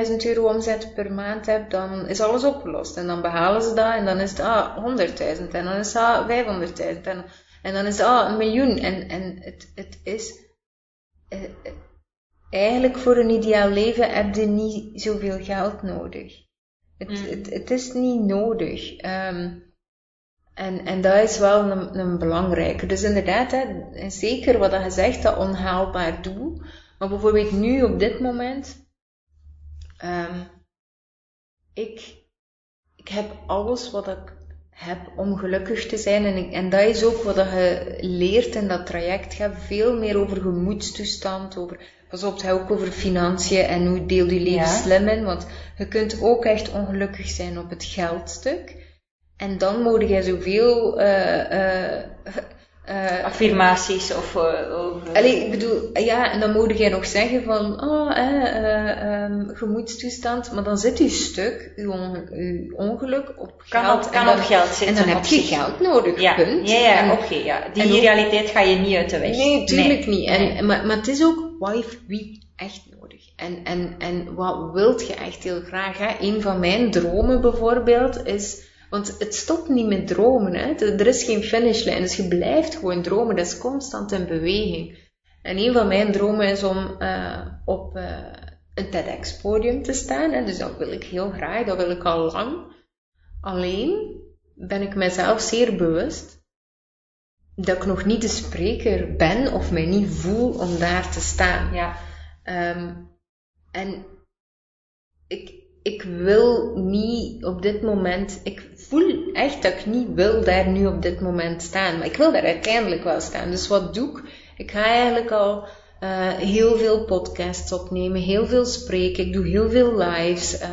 10.000 euro omzet per maand heb, dan is alles opgelost. En dan behalen ze dat en dan is het ah, 100.000 en dan is het ah, 500.000 en, en dan is het ah, een miljoen. En, en het, het is... eh, eh, eigenlijk voor een ideaal leven heb je niet zoveel geld nodig. Het, Mm. het, het is niet nodig. Ehm, en, en dat is wel een, een belangrijke. Dus inderdaad, hè, zeker wat je zegt, dat onhaalbaar doel. Maar bijvoorbeeld nu, op dit moment, Ehm, ik, ik heb alles wat ik heb om gelukkig te zijn. En, ik, en dat is ook wat je leert in dat traject. Het gaat veel meer over gemoedstoestand, over, pas op, het gaat ook over financiën en hoe deel je leven Ja. slim in. Want je kunt ook echt ongelukkig zijn op het geldstuk. En dan moet je zoveel, eh, eh, eh, Affirmaties of... over... Allee, ik bedoel, ja, en dan moet jij nog zeggen van, oh, eh, eh, ehm, gemoedstoestand, maar dan zit je stuk, je, onge- je ongeluk op kan geld. op, kan en dan, op geld en zitten. dan heb je geld nodig, Ja, punt. ja, ja En- oké. ja. Die en ook- realiteit ga je niet uit de weg. Nee, tuurlijk Nee. niet. En, Nee. maar, maar het is ook, wat heeft wie echt nodig? En, en, en wat wilt je echt heel graag? Hè? Een van mijn dromen bijvoorbeeld is, want het stopt niet met dromen. Hè? Er is geen finishlijn, dus je blijft gewoon dromen. Dat is constant in beweging. En een van mijn dromen is om eh, op eh, een TEDx-podium te staan. Hè? Dus dat wil ik heel graag, dat wil ik al lang. Alleen ben ik mezelf zeer bewust dat ik nog niet de spreker ben of mij niet voel om daar te staan. Ja. Ehm, en ik, ik wil niet op dit moment, ik voel echt dat ik niet wil daar nu op dit moment staan, maar ik wil daar uiteindelijk wel staan. Dus wat doe ik? Ik ga eigenlijk al eh, heel veel podcasts opnemen, heel veel spreken, ik doe heel veel lives. eh,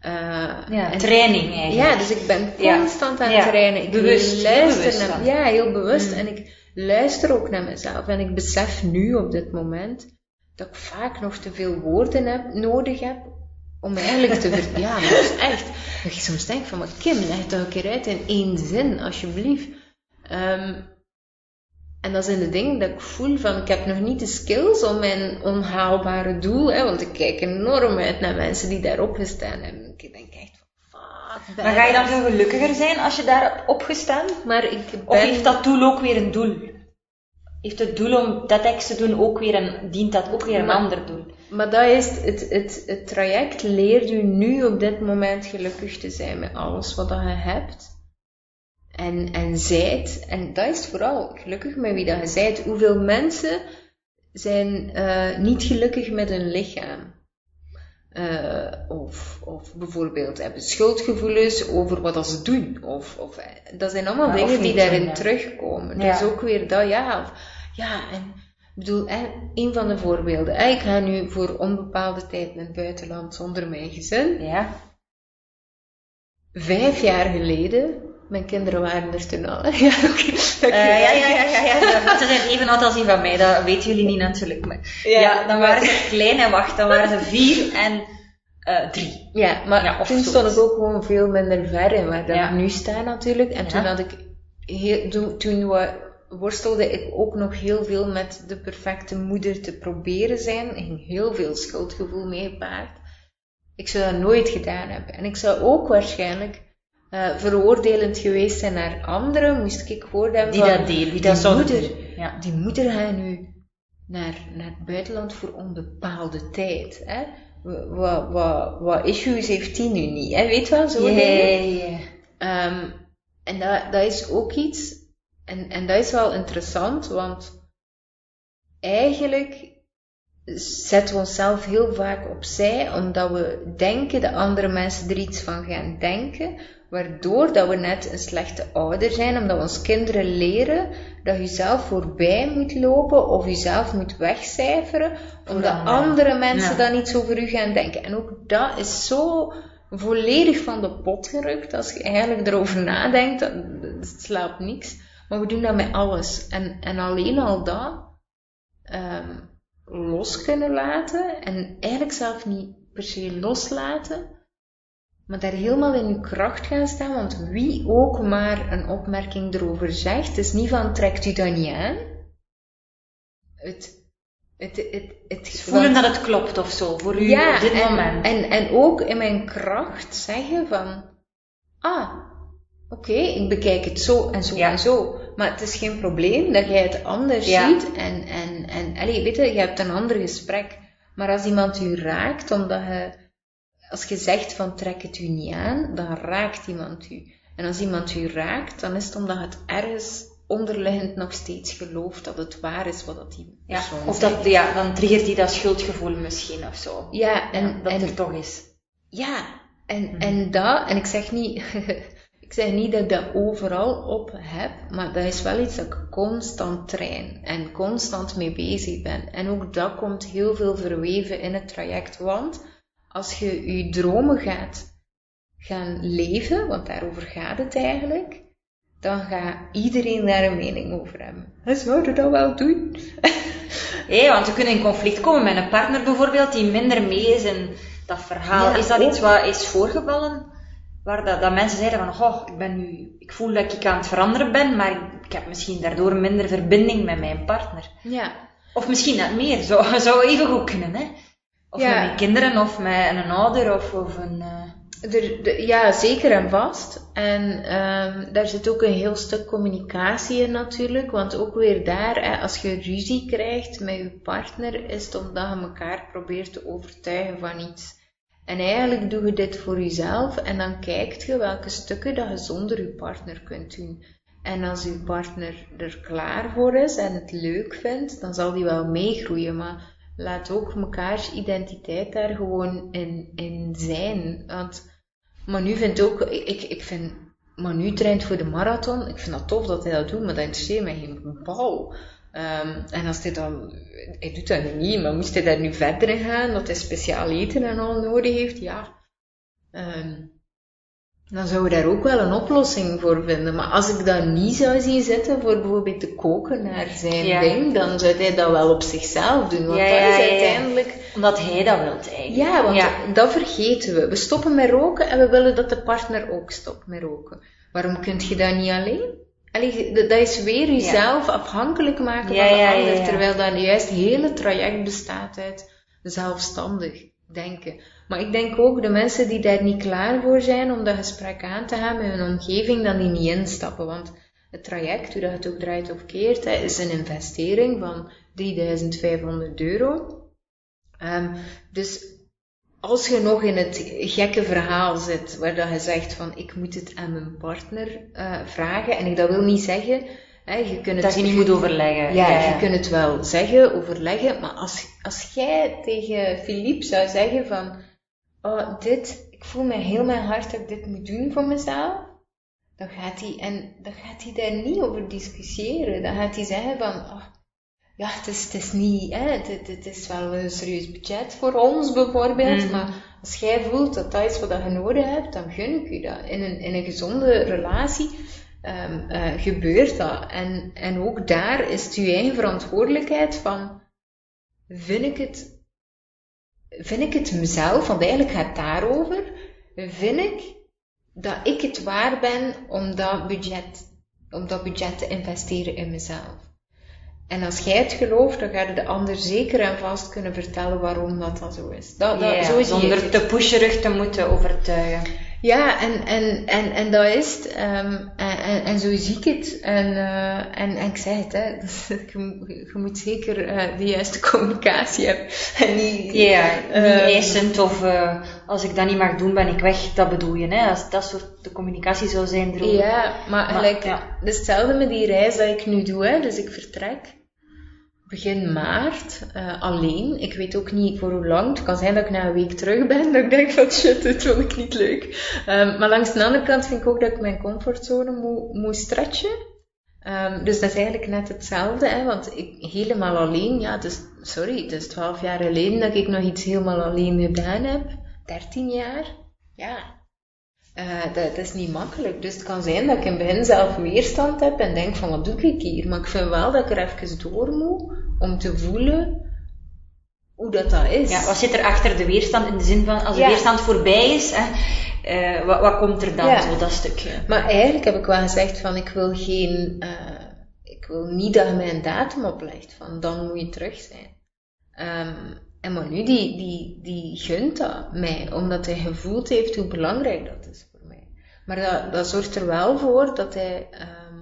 eh, ja, en- training eigenlijk. ja, dus ik ben Ja. constant aan Ja. het trainen. Ik Bewust, luister bewust naar, ja, heel bewust. Mm. En ik luister ook naar mezelf. En ik besef nu op dit moment dat ik vaak nog te veel woorden heb, nodig heb om eigenlijk te ver... ja, dat is echt. Dat je soms denkt van, maar Kim, leg het toch een keer uit in één zin, alsjeblieft. Ehm, en dat zijn de dingen dat ik voel van, ik heb nog niet de skills om mijn onhaalbare doel, hè, want ik kijk enorm uit naar mensen die daarop gestaan hebben. Ik denk echt van, fuck, Maar ga je dan veel gelukkiger zijn als je daar hebt opgestaan? Maar ik ben... Of heeft dat doel ook weer een doel? Heeft het doel om TEDx te doen ook weer een, dient dat ook weer een Maar- ander doel? Maar dat is het, het, het, traject leert u nu op dit moment gelukkig te zijn met alles wat dat je hebt. En, en zijt, en dat is vooral, gelukkig met wie dat je zijt. Hoeveel mensen zijn eh, niet gelukkig met hun lichaam? Eh, of, of bijvoorbeeld hebben schuldgevoelens over wat dat ze doen. Of, of, eh, dat zijn allemaal dingen die daarin ja. terugkomen. Ja. Dus ook weer dat, ja. Of, ja, en ik bedoel, hè, een van de voorbeelden. Ik ga nu voor onbepaalde tijd naar het buitenland zonder mijn gezin. Ja. Vijf jaar geleden, mijn kinderen waren er toen al. hè. Ja. Eh, ja, ja, ja, ja, ja. Ze zijn even oud als die van mij, dat weten jullie niet natuurlijk. Maar, ja, dan waren ze klein en wacht, dan waren ze vier en eh, drie. Ja, maar Ja, toen zo. stond ik ook gewoon veel minder ver in waar ik nu sta natuurlijk. En toen had ik, heel, toen, toen wa- worstelde ik ook nog heel veel met de perfecte moeder te proberen zijn. Er ging heel veel schuldgevoel mee gepaard. Ik zou dat nooit gedaan hebben. En ik zou ook waarschijnlijk eh, veroordelend geweest zijn naar anderen, moest ik gehoord hebben Die van, dat die dat moeder. Ja. die moeder gaat nu naar, naar het buitenland voor onbepaalde tijd. Hè? Wat, wat, wat issues heeft die nu niet? Hè? Weet wel, zo ja. Ehm, en dat, dat is ook iets, en, en dat is wel interessant, want eigenlijk zetten we onszelf heel vaak opzij, omdat we denken dat andere mensen er iets van gaan denken, waardoor dat we net een slechte ouder zijn, omdat we ons kinderen leren dat je zelf voorbij moet lopen of jezelf moet wegcijferen, omdat andere mensen Ja. dan iets over u gaan denken. En ook dat is zo volledig van de pot gerukt. Als je eigenlijk erover nadenkt, dat, dat slaat niks. Maar we doen dat met alles. En, en alleen al dat ehm, los kunnen laten. En eigenlijk zelf niet per se loslaten. Maar daar helemaal in uw kracht gaan staan. Want wie ook maar een opmerking erover zegt, het is niet van trekt u dat niet aan. Het, het, het, het, Voelen dat het klopt of zo, voor u ja, op dit en, moment. En, en ook in mijn kracht zeggen van, ah, oké, ik bekijk het zo en zo Ja. en zo. Maar het is geen probleem dat jij het anders Ja. ziet. En, en, en allee, weet je, je hebt een ander gesprek. Maar als iemand u raakt, omdat je, als je zegt van trek het u niet aan, dan raakt iemand u. En als iemand u raakt, dan is het omdat het ergens onderliggend nog steeds gelooft dat het waar is wat dat die Ja, persoon of zegt. dat, ja, dan triggert die dat schuldgevoel misschien of zo. Ja, en, Ja, dat en er toch is. Ja, en, Mhm. en dat, en ik zeg niet, ik zeg niet dat ik dat overal op heb, maar dat is wel iets dat ik constant train en constant mee bezig ben. En ook dat komt heel veel verweven in het traject, want als je je dromen gaat gaan leven, want daarover gaat het eigenlijk, dan gaat iedereen daar een mening over hebben. En zou je dat wel doen? Hé, want we kunnen in conflict komen met een partner bijvoorbeeld die minder mee is in dat verhaal. Ja, is dat ook. iets wat is voorgevallen? Waar dat, dat mensen zeiden van, oh, ik ben nu, ik voel dat ik aan het veranderen ben, maar ik heb misschien daardoor minder verbinding met mijn partner. Ja, Of misschien net meer, zou, zou even goed kunnen, hè? Of Ja. met mijn kinderen, of met een ouder, of, of een... eh, de- ja, zeker en vast. En ehm, daar zit ook een heel stuk communicatie in natuurlijk. Want ook weer daar, hè, als je ruzie krijgt met je partner, is het omdat je elkaar probeert te overtuigen van iets. En eigenlijk doe je dit voor jezelf en dan kijkt je welke stukken dat je zonder je partner kunt doen. En als je partner er klaar voor is en het leuk vindt, dan zal die wel meegroeien. Maar laat ook mekaars identiteit daar gewoon in, in zijn. Want Manu vindt ook, ik, ik vind, Manu traint voor de marathon. Ik vind dat tof dat hij dat doet, maar dat interesseert mij geen bal. Ehm, en als hij dan, hij doet dat nu niet, maar moest hij daar nu verder in gaan, dat hij speciaal eten en al nodig heeft, ja. Ehm, dan zouden we daar ook wel een oplossing voor vinden. Maar als ik dat niet zou zien zitten voor bijvoorbeeld te koken naar zijn Ja. ding, dan zou hij dat wel op zichzelf doen. Want Ja, dat is uiteindelijk omdat hij dat wilt eigenlijk. ja, want dat vergeten we. We stoppen met roken en we willen dat de partner ook stopt met roken. Waarom kun je dat niet alleen? Allee, dat is weer jezelf afhankelijk maken Ja, van de ander, ja. terwijl dat juist het hele traject bestaat uit zelfstandig denken. Maar ik denk ook de mensen die daar niet klaar voor zijn om dat gesprek aan te gaan met hun omgeving, dan die niet instappen. Want het traject, hoe dat het ook draait of keert, hè, is een investering van 3500 euro. Ehm, dus als je nog in het gekke verhaal zit, waar dat je zegt van ik moet het aan mijn partner eh, vragen, en ik dat wil niet zeggen, hè, je kunt het, Dat je niet moet overleggen. ja, je kunt het wel zeggen, overleggen, maar als, als jij tegen Philippe zou zeggen van, oh, dit, ik voel me heel mijn hart dat ik dit moet doen voor mezelf, dan gaat hij, en dan gaat hij daar niet over discussiëren. Dan gaat hij zeggen van, oh, ja, het is, het is niet, hè, het, het, is wel een serieus budget voor ons bijvoorbeeld, Mhm. maar als jij voelt dat dat is wat je nodig hebt, dan gun ik je dat. In een, in een gezonde relatie ehm, eh, gebeurt dat. En, en ook daar is het je eigen verantwoordelijkheid van, vind ik het, vind ik het mezelf, want eigenlijk gaat het daarover, vind ik dat ik het waar ben om dat budget, om dat budget te investeren in mezelf. En als jij het gelooft, dan ga je de ander zeker en vast kunnen vertellen waarom dat, dat zo is. Dat, dat, Ja, zo zonder te pusherig te moeten overtuigen. Ja, en, en, en, en dat is het. ehm, en, en, en zo zie ik het. En, eh, en, en ik zeg het, hè, je, je moet zeker eh, de juiste communicatie hebben. En niet, Ja, niet Ehm, eisend of eh, als ik dat niet mag doen, ben ik weg. Dat bedoel je, hè? Als dat soort de communicatie zou zijn, erover. Ja, maar, Maar, ja. het is hetzelfde met die reis dat ik nu doe. Hè. Dus ik vertrek begin maart eh, alleen. Ik weet ook niet voor hoe lang. Het kan zijn dat ik na een week terug ben. Dat ik denk van shit, dit vond ik niet leuk. Ehm, maar langs de andere kant vind ik ook dat ik mijn comfortzone moet, moet stretchen. Ehm, dus dat is eigenlijk net hetzelfde. Hè, want ik helemaal alleen, ja, dus, sorry, het is twaalf jaar geleden dat ik nog iets helemaal alleen gedaan heb. 13 jaar. Ja, eh, dat, is niet makkelijk. Dus het kan zijn dat ik in begin zelf weerstand heb en denk van wat doe ik hier? Maar ik vind wel dat ik er even door moet om te voelen hoe dat, dat is. Ja, wat zit er achter de weerstand in de zin van als de Ja. weerstand voorbij is, hè, eh, wat, wat komt er dan Ja. zo dat stukje? Maar eigenlijk heb ik wel gezegd van ik wil geen, eh, ik wil niet dat je mij een datum oplegt van dan moet je terug zijn. Ehm, en Manu die, die, die gunt dat mij, omdat hij gevoeld heeft hoe belangrijk dat is voor mij. Maar dat, dat zorgt er wel voor dat hij, ehm,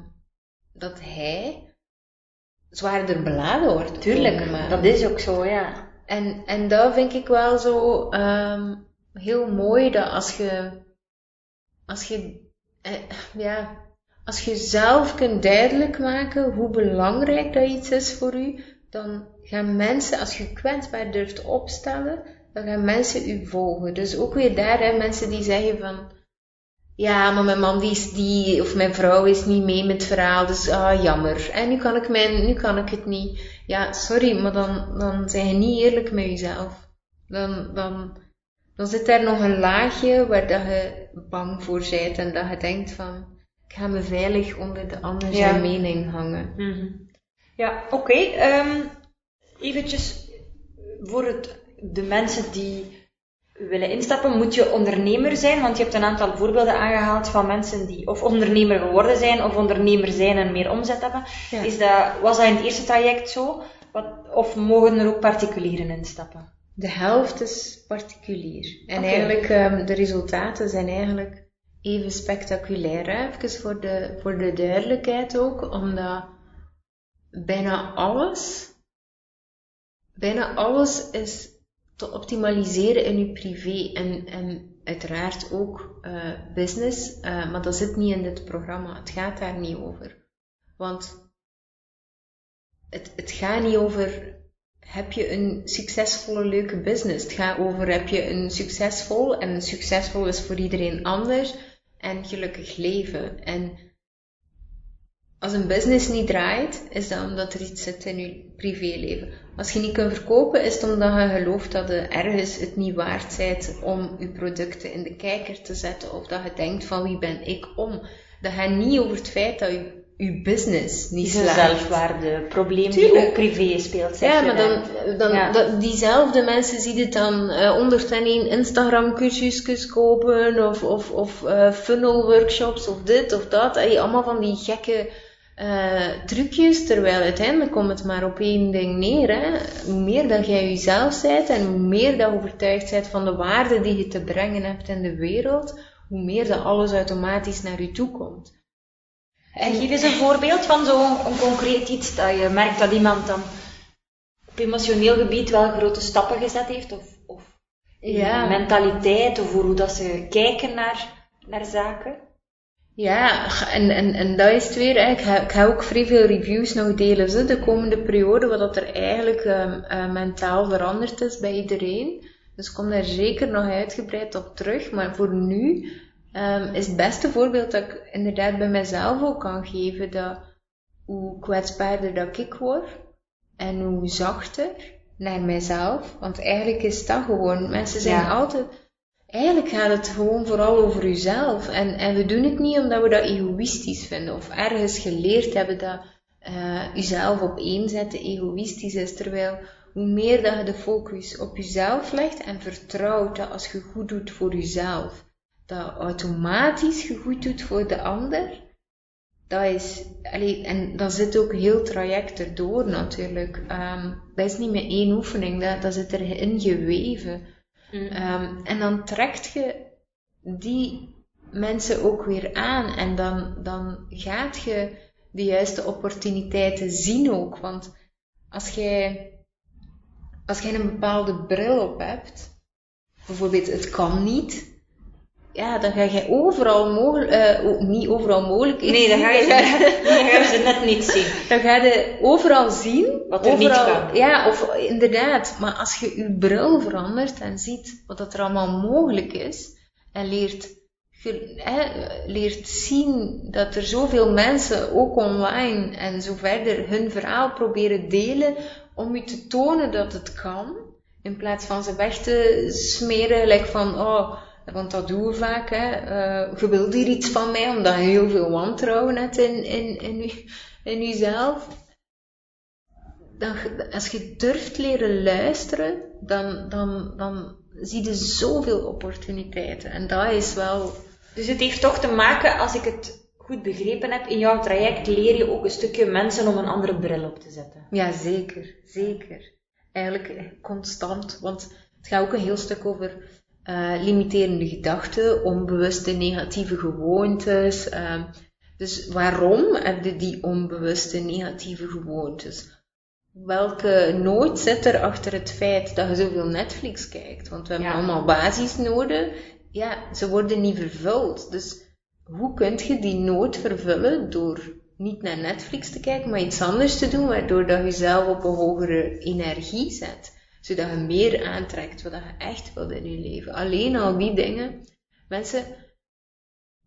dat hij zwaarder beladen wordt. Tuurlijk, Maar- dat is ook zo, ja. en, en dat vind ik wel zo ehm, heel mooi, dat als je, als je, eh, ja, als je zelf kunt duidelijk maken hoe belangrijk dat iets is voor u, dan gaan mensen, als je kwetsbaar durft opstellen, dan gaan mensen u volgen. Dus ook weer daar, hè, mensen die zeggen van, ja, maar mijn man die is die, of mijn vrouw is niet mee met het verhaal, dus ah, jammer. En nu kan ik mijn, nu kan ik het niet. Ja, sorry, maar dan, dan zijn je niet eerlijk met jezelf. Dan, dan, dan zit daar nog een laagje waar dat je bang voor bent en dat je denkt van, ik ga me veilig onder de andere Ja. mening hangen. Mhm. Ja, oké. ehm, eventjes voor het, de mensen die willen instappen, moet je ondernemer zijn, want je hebt een aantal voorbeelden aangehaald van mensen die of ondernemer geworden zijn of ondernemer zijn en meer omzet hebben. Ja. Is dat, was dat in het eerste traject zo? Wat, of mogen er ook particulieren instappen? De helft is particulier. En eigenlijk, ehm, de resultaten zijn eigenlijk even spectaculair. Hè? Even voor de, voor de duidelijkheid ook, omdat bijna alles, bijna alles is te optimaliseren in uw privé en, en uiteraard ook eh, business, eh, maar dat zit niet in dit programma. Het gaat daar niet over. Want het, het gaat niet over heb je een succesvolle, leuke business. Het gaat over heb je een succesvol, en succesvol is voor iedereen anders, en gelukkig leven. En als een business niet draait, is dat omdat er iets zit in je privéleven. Als je niet kunt verkopen, is het omdat je gelooft dat je ergens het niet waard bent om je producten in de kijker te zetten. Of dat je denkt van wie ben ik om. Dat gaat niet over het feit dat je, je business niet slaagt. zelfwaardeprobleem die ook privé speelt. Ja, maar dan, dan Ja. dat- diezelfde mensen zien het dan eh 101 Instagram cursusjes kopen of, of, of eh, funnel workshops of dit of dat. Allemaal van die gekke eh, trucjes, terwijl uiteindelijk komt het maar op één ding neer. Hè. Hoe meer dat jij jezelf bent en hoe meer dat overtuigd bent van de waarde die je te brengen hebt in de wereld, hoe meer dat alles automatisch naar je toe komt. En geef eens een voorbeeld van zo'n concreet iets dat je merkt dat iemand dan op emotioneel gebied wel grote stappen gezet heeft, of, of Ja. mentaliteit, of hoe dat ze kijken naar, naar zaken. Ja, en, en, en dat is het weer. hè. Ik ga, ik ga ook vrij veel reviews nog delen zo, de komende periode, wat dat er eigenlijk ehm, eh, mentaal veranderd is bij iedereen. Dus ik kom daar zeker nog uitgebreid op terug. Maar voor nu ehm, is het beste voorbeeld dat ik inderdaad bij mezelf ook kan geven, dat hoe kwetsbaarder dat ik word en hoe zachter naar mijzelf. Want eigenlijk is dat gewoon, mensen zijn Ja. altijd Eigenlijk gaat het gewoon vooral over jezelf. En, en we doen het niet omdat we dat egoïstisch vinden of ergens geleerd hebben dat eh jezelf op één zetten egoïstisch is. Terwijl hoe meer dat je de focus op jezelf legt en vertrouwt dat als je goed doet voor jezelf, dat automatisch je goed doet voor de ander. Dat is, allee, en dat zit ook heel traject erdoor natuurlijk. Ehm, dat is niet met één oefening, dat, dat zit erin geweven. Ehm, en dan trekt je die mensen ook weer aan en dan, dan gaat je de juiste opportuniteiten zien ook. Want als jij, als jij een bepaalde bril op hebt, bijvoorbeeld het kan niet, ja, dan ga je overal mogelijk, eh, niet overal mogelijk Nee, dan ga je, ze, dan ga je ze net niet zien. dan ga je overal zien. Wat er niet overal, kan. Ja, of inderdaad. Maar als je je bril verandert en ziet wat dat er allemaal mogelijk is, en leert, hè, leert zien dat er zoveel mensen, ook online en zo verder, hun verhaal proberen delen om je te tonen dat het kan, in plaats van ze weg te smeren, like van, oh, want dat doen we vaak, hè. eh, je wilt hier iets van mij, omdat je heel veel wantrouwen hebt in, in, in, in jezelf. Dan, als je durft leren luisteren, dan, dan, dan zie je zoveel opportuniteiten. En dat is wel, Dus het heeft toch te maken, als ik het goed begrepen heb, in jouw traject leer je ook een stukje mensen om een andere bril op te zetten. ja zeker, zeker. Eigenlijk constant, want het gaat ook een heel stuk over eh, limiterende gedachten, onbewuste negatieve gewoontes. ehm, dus waarom heb je die onbewuste negatieve gewoontes? Welke nood zit er achter het feit dat je zoveel Netflix kijkt? Want we hebben Ja. allemaal basisnoden. Ja, ze worden niet vervuld. Dus hoe kun je die nood vervullen door niet naar Netflix te kijken, maar iets anders te doen, waardoor dat je jezelf op een hogere energie zet. Zodat je meer aantrekt wat je echt wilt in je leven. Alleen al die dingen. Mensen,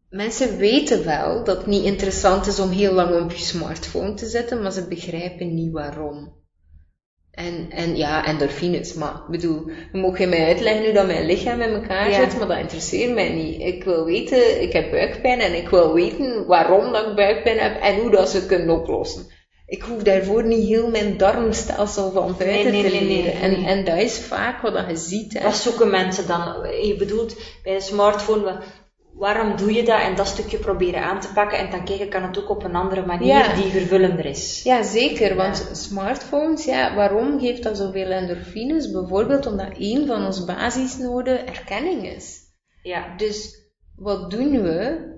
mensen weten wel dat het niet interessant is om heel lang op je smartphone te zitten, maar ze begrijpen niet waarom. En, en ja, endorfines, maar ik bedoel, je mag je mij uitleggen hoe dat mijn lichaam in elkaar Ja. zit, maar dat interesseert mij niet. Ik wil weten, ik heb buikpijn en ik wil weten waarom dat ik buikpijn heb en hoe dat ze kunnen oplossen. Ik hoef daarvoor niet heel mijn darmstelsel van buiten Nee, nee, te nee, nee, leren. nee. En, en dat is vaak wat je ziet. Hè. Wat zoeken mensen dan? Je bedoelt bij een smartphone, wa- waarom doe je dat? En dat stukje proberen aan te pakken en dan kijken kan het ook op een andere manier Ja. die vervullender is. Ja, zeker. Want smartphones, ja, waarom geeft dat zoveel endorfines? Bijvoorbeeld omdat een van onze basisnoden erkenning is. Ja. Dus wat doen we?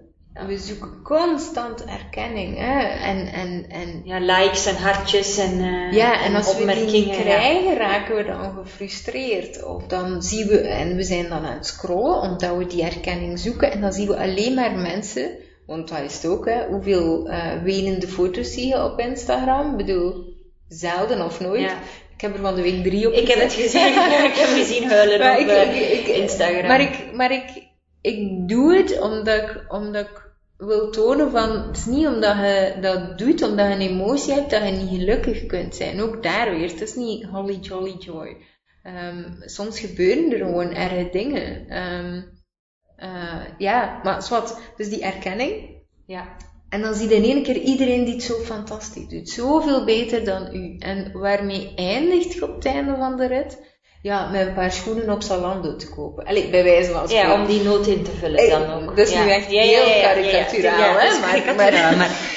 We zoeken constant erkenning. Hè? En, en, en, Ja, likes en hartjes en, eh, ja, en als we die ja. krijgen, raken we dan gefrustreerd. Of dan zien we, en we zijn dan aan het scrollen, omdat we die erkenning zoeken. En dan zien we alleen maar mensen, want dat is het ook, hè, hoeveel eh wenende foto's zie je op Instagram? Ik bedoel, zelden of nooit. Ja. Ik heb er van de week drie op Ik heb het gezien, ik heb gezien huilen Maar op ik- eh, ik- ik- Instagram. Maar ik, maar ik, ik doe het omdat ik, omdat ik wil tonen van, het is niet omdat je dat doet, omdat je een emotie hebt, dat je niet gelukkig kunt zijn. Ook daar weer, het is niet holly jolly joy. Ehm, soms gebeuren er gewoon erge dingen. Ehm, eh, ja, maar zwart, dus die erkenning. Ja. En dan zie je in één keer iedereen die het zo fantastisch doet. Zoveel beter dan u. En waarmee eindigt je op het einde van de rit? Ja, met een paar schoenen op Zalando te kopen. Allee, bij wijze van spreken. ja, om die nood in te vullen dan ook. Dat is ja. nu echt heel ja, karikaturaal, hè? Maar, maar,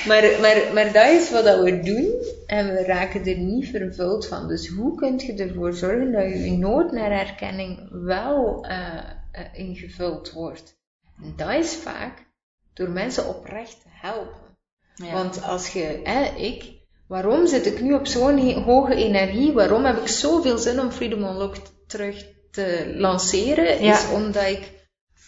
maar, maar, maar dat is wat we doen en we raken er niet vervuld van. Dus hoe kun je ervoor zorgen dat je nood naar erkenning wel eh, eh, ingevuld wordt? En dat is vaak door mensen oprecht te helpen. Want als je, hè, ik, waarom zit ik nu op zo'n hoge energie? Waarom heb ik zoveel zin om Freedom Unlocked terug te lanceren? Ja. Is omdat ik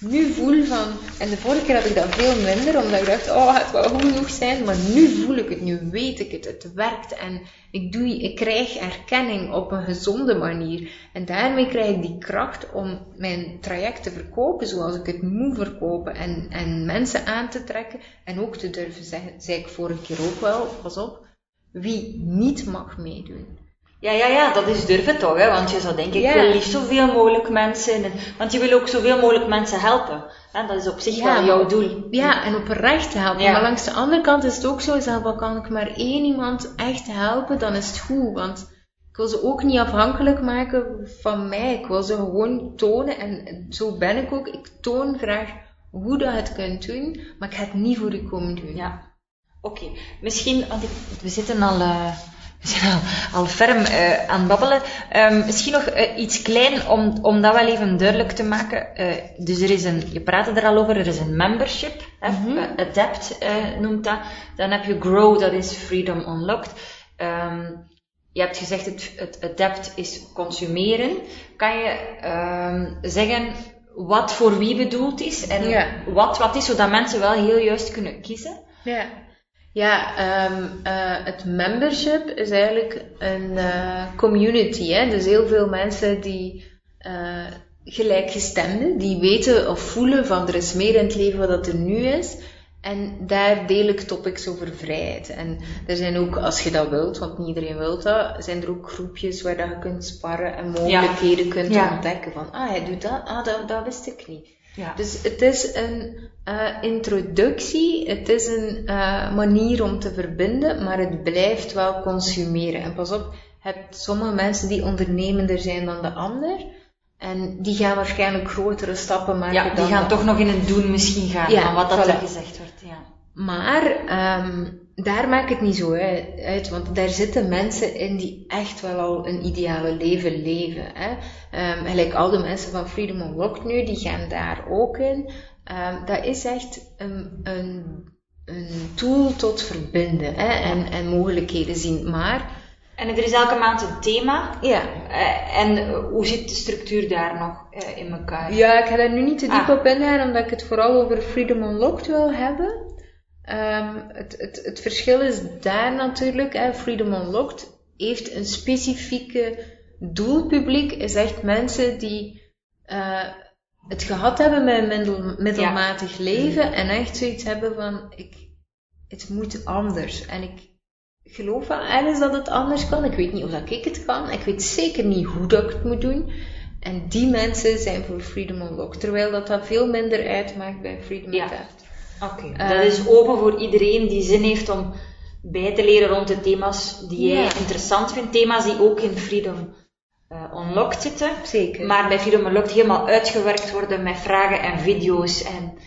nu voel van, en de vorige keer had ik dat veel minder, omdat ik dacht, oh, het wel goed genoeg zijn, maar nu voel ik het, nu weet ik het, het werkt en ik, doe, ik krijg erkenning op een gezonde manier. En daarmee krijg ik die kracht om mijn traject te verkopen zoals ik het moet verkopen en, en mensen aan te trekken en ook te durven zeggen, zei ik vorige keer ook wel, pas op, wie niet mag meedoen. Ja, ja, ja, dat is durven toch, hè? want je zou denken, ik wil liefst zoveel mogelijk mensen, en, want je wil ook zoveel mogelijk mensen helpen. Hè? Dat is op zich wel jouw doel. Ja, en oprecht helpen. Ja. Maar langs de andere kant is het ook zo, dat al kan ik maar één iemand echt helpen, dan is het goed. Want ik wil ze ook niet afhankelijk maken van mij. Ik wil ze gewoon tonen, en zo ben ik ook. Ik toon graag hoe dat je het kunt doen, maar ik ga het niet voor u komen doen. Ja, oké. Misschien, want ik, we zitten al, eh, we zijn al, al ferm eh, aan het babbelen. Ehm, misschien nog eh, iets klein om, om dat wel even duidelijk te maken. Dus er is een, je praatte er al over, er is een membership. Hè? Eh, Adapt noemt dat. Dan heb je Grow, dat is Freedom Unlocked. Ehm, je hebt gezegd, het, het adapt is consumeren. Kan je ehm, zeggen wat voor wie bedoeld is en Ja. wat wat is, zodat mensen wel heel juist kunnen kiezen? Ja, ja ehm, eh, het membership is eigenlijk een eh, community. Hè? Dus heel veel mensen die eh, gelijkgestemden, die weten of voelen van er is meer in het leven wat er nu is. En daar deel ik topics over vrijheid. En er zijn ook, als je dat wilt, want niet iedereen wil dat, zijn er ook groepjes waar dat je kunt sparren en mogelijkheden kunt Ja. ontdekken. Van, ah, hij doet dat, ah, dat, dat wist ik niet. Ja. Dus het is een eh, introductie, het is een eh, manier om te verbinden, maar het blijft wel consumeren. En pas op, je hebt sommige mensen die ondernemender zijn dan de ander. En die gaan waarschijnlijk grotere stappen maken ja, die gaan toch nog in het doen misschien gaan, Ja, van wat dat voilà. er gezegd wordt. Ja. maar ehm, daar maakt het niet zo uit, want daar zitten mensen in die echt wel al een ideale leven leven. Hè? Ehm, gelijk al de mensen van Freedom Unlocked nu, die gaan daar ook in. Ehm, dat is echt een, een, een tool tot verbinden hè? En, en mogelijkheden zien. Maar En er is elke maand een thema. Ja. Eh, en hoe zit de structuur daar nog eh, in elkaar? Ja, ik ga daar nu niet te diep Ah. op ingaan, omdat ik het vooral over Freedom Unlocked wil hebben. Ehm, het, het, het verschil is daar natuurlijk, hè, Freedom Unlocked heeft een specifieke doelpubliek, is echt mensen die eh, het gehad hebben met een middel, middelmatig leven en echt zoiets hebben van, ik, het moet anders. En ik geloof wel ergens dat het anders kan. Ik weet niet of dat ik het kan. Ik weet zeker niet hoe dat ik het moet doen. En die mensen zijn voor Freedom Unlocked. Terwijl dat dat veel minder uitmaakt bij Freedom Ja. Adapt. Oké, Eh, dat is open voor iedereen die zin heeft om bij te leren rond de thema's die jij interessant vindt. Thema's die ook in Freedom eh, Unlocked zitten. Zeker. Maar bij Freedom Unlocked helemaal uitgewerkt worden met vragen en video's en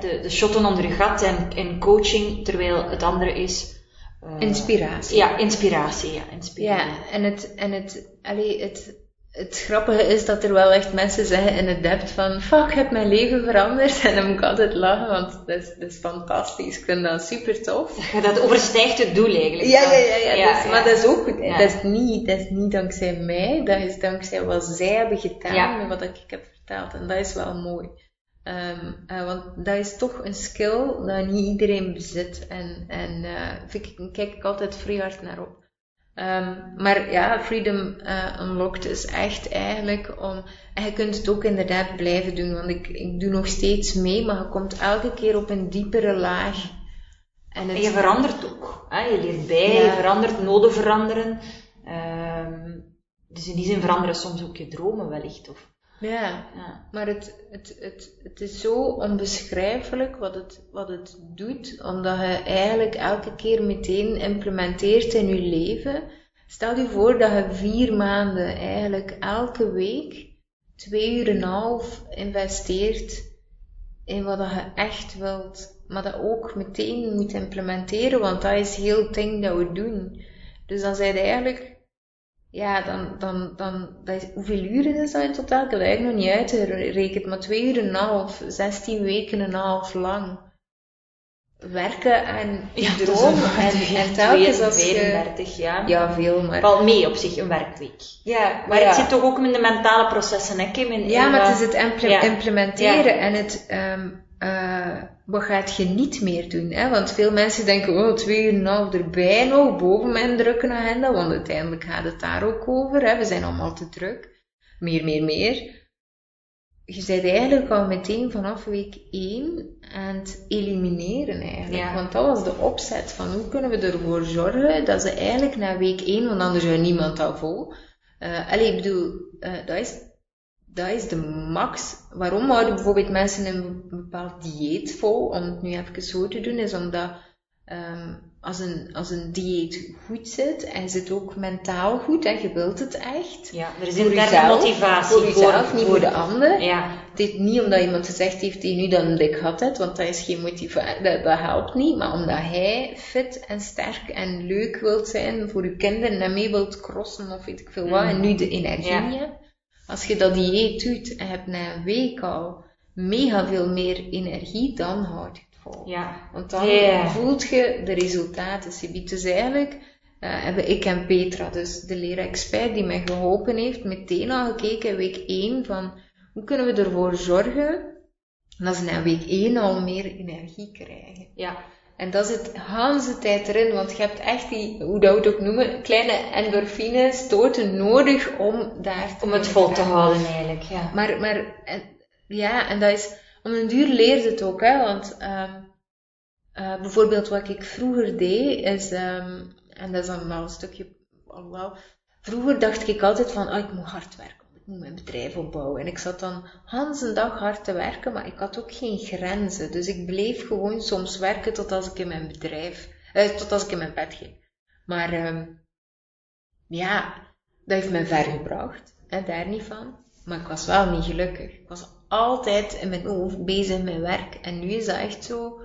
de, de shotten onder je gat en, en coaching, terwijl het andere is... eh, Inspiratie. Ja, inspiratie. Ja, inspiratie. Ja, en het, en het, allee, het, het grappige is dat er wel echt mensen zeggen in het depth van, fuck, ik heb mijn leven veranderd. En dan moet ik altijd lachen, want dat is, dat is fantastisch. Ik vind dat super tof. Dat overstijgt het doel eigenlijk. Ja, ja, ja, ja, Ja, dus- ja. maar dat is ook, Ja. dat, is niet, dat is niet dankzij mij, dat is dankzij wat zij hebben gedaan met wat ik heb verteld. En dat is wel mooi. Ehm, eh, want dat is toch een skill dat niet iedereen bezit. En, en eh, vind ik, kijk ik altijd vrij hard naar op. Ehm, maar ja, Freedom eh, Unlocked is echt eigenlijk om... En je kunt het ook inderdaad blijven doen, want ik, ik doe nog steeds mee, maar je komt elke keer op een diepere laag. En het, En je verandert ook. Hè? Je leert bij, Ja. je verandert, noden veranderen. Ehm, dus in die zin veranderen soms ook je dromen wellicht. Of, ja, ja. Maar het, het, het, het is zo onbeschrijfelijk wat het, wat het doet, omdat je eigenlijk elke keer meteen implementeert in je leven. Stel je voor dat je vier maanden eigenlijk elke week twee uur en een half investeert in wat je echt wilt, maar dat ook meteen moet implementeren, want dat is heel het ding dat we doen. Dus dan zijn eigenlijk ja, dan, dan, dan, dat is, hoeveel uren is dat in totaal? Ik heb dat eigenlijk nog niet uitgerekend, maar twee uur en een half, 16 weken en een half lang. Werken aan je Ja. En, en telkens als je... 32 jaar. Ja, veel, maar... Valt mee op zich, een werkweek. Ja, Maar ja. het zit toch ook in de mentale processen, hè Kim? In, Ja, maar het is het imple- ja. implementeren Ja. en het, ehm eh, wat gaat je niet meer doen? Hè? Want veel mensen denken, oh, twee uur half erbij nog, boven mijn drukke agenda, want uiteindelijk gaat het daar ook over. Hè? We zijn allemaal te druk. Meer, meer, meer. Je bent eigenlijk al meteen vanaf week 1 aan het elimineren eigenlijk. Ja. Want dat was de opzet van hoe kunnen we ervoor zorgen dat ze eigenlijk na week 1, want anders houdt niemand dat vol. Eh allee, ik bedoel, eh, dat, is, dat is de max. Waarom houden bijvoorbeeld mensen een bepaald dieet vol? Om het nu even zo te doen, is omdat ehm, als, een, als een dieet goed zit en zit ook mentaal goed en je wilt het echt. Ja, er is Voor jezelf, motivatie. Voor jezelf, niet voor de ander. Ja, Het is niet omdat iemand gezegd heeft tegen u dat een dik gat hebt, want dat is geen motivatie, dat, dat helpt niet, maar omdat hij fit en sterk en leuk wilt zijn voor uw kinderen en mee wilt crossen of weet ik veel wat, en nu de energie Ja. Als je dat dieet doet en hebt na een week al mega veel meer energie, dan houd je het vol. ja. Want dan Ja. voelt je de resultaten. Dus eigenlijk eh, hebben ik en Petra, dus de leraar-expert die mij geholpen heeft, meteen al gekeken in week 1 van hoe kunnen we ervoor zorgen dat ze na week 1 al meer energie krijgen. ja. En dat zit de tijd erin, want je hebt echt die, hoe dat we het ook noemen, kleine endorfine stoten nodig om daar te Om het vol te houden eigenlijk, ja. Maar, maar en, ja, en dat is, om een duur leert het ook, hè, want ehm, eh, bijvoorbeeld wat ik vroeger deed, is, ehm, en dat is dan wel een stukje, alhoewel, vroeger dacht ik altijd van, ah, ik moet hard werken, mijn bedrijf opbouwen. En ik zat dan Hans een dag hard te werken, maar ik had ook geen grenzen. Dus ik bleef gewoon soms werken tot als ik in mijn bedrijf, eh, ik in mijn bed ging. Maar, ehm, ja, dat heeft mij ver gebracht, hè, daar niet van. Maar ik was wel niet gelukkig. Ik was altijd in mijn hoofd bezig met werk. En nu is dat echt zo.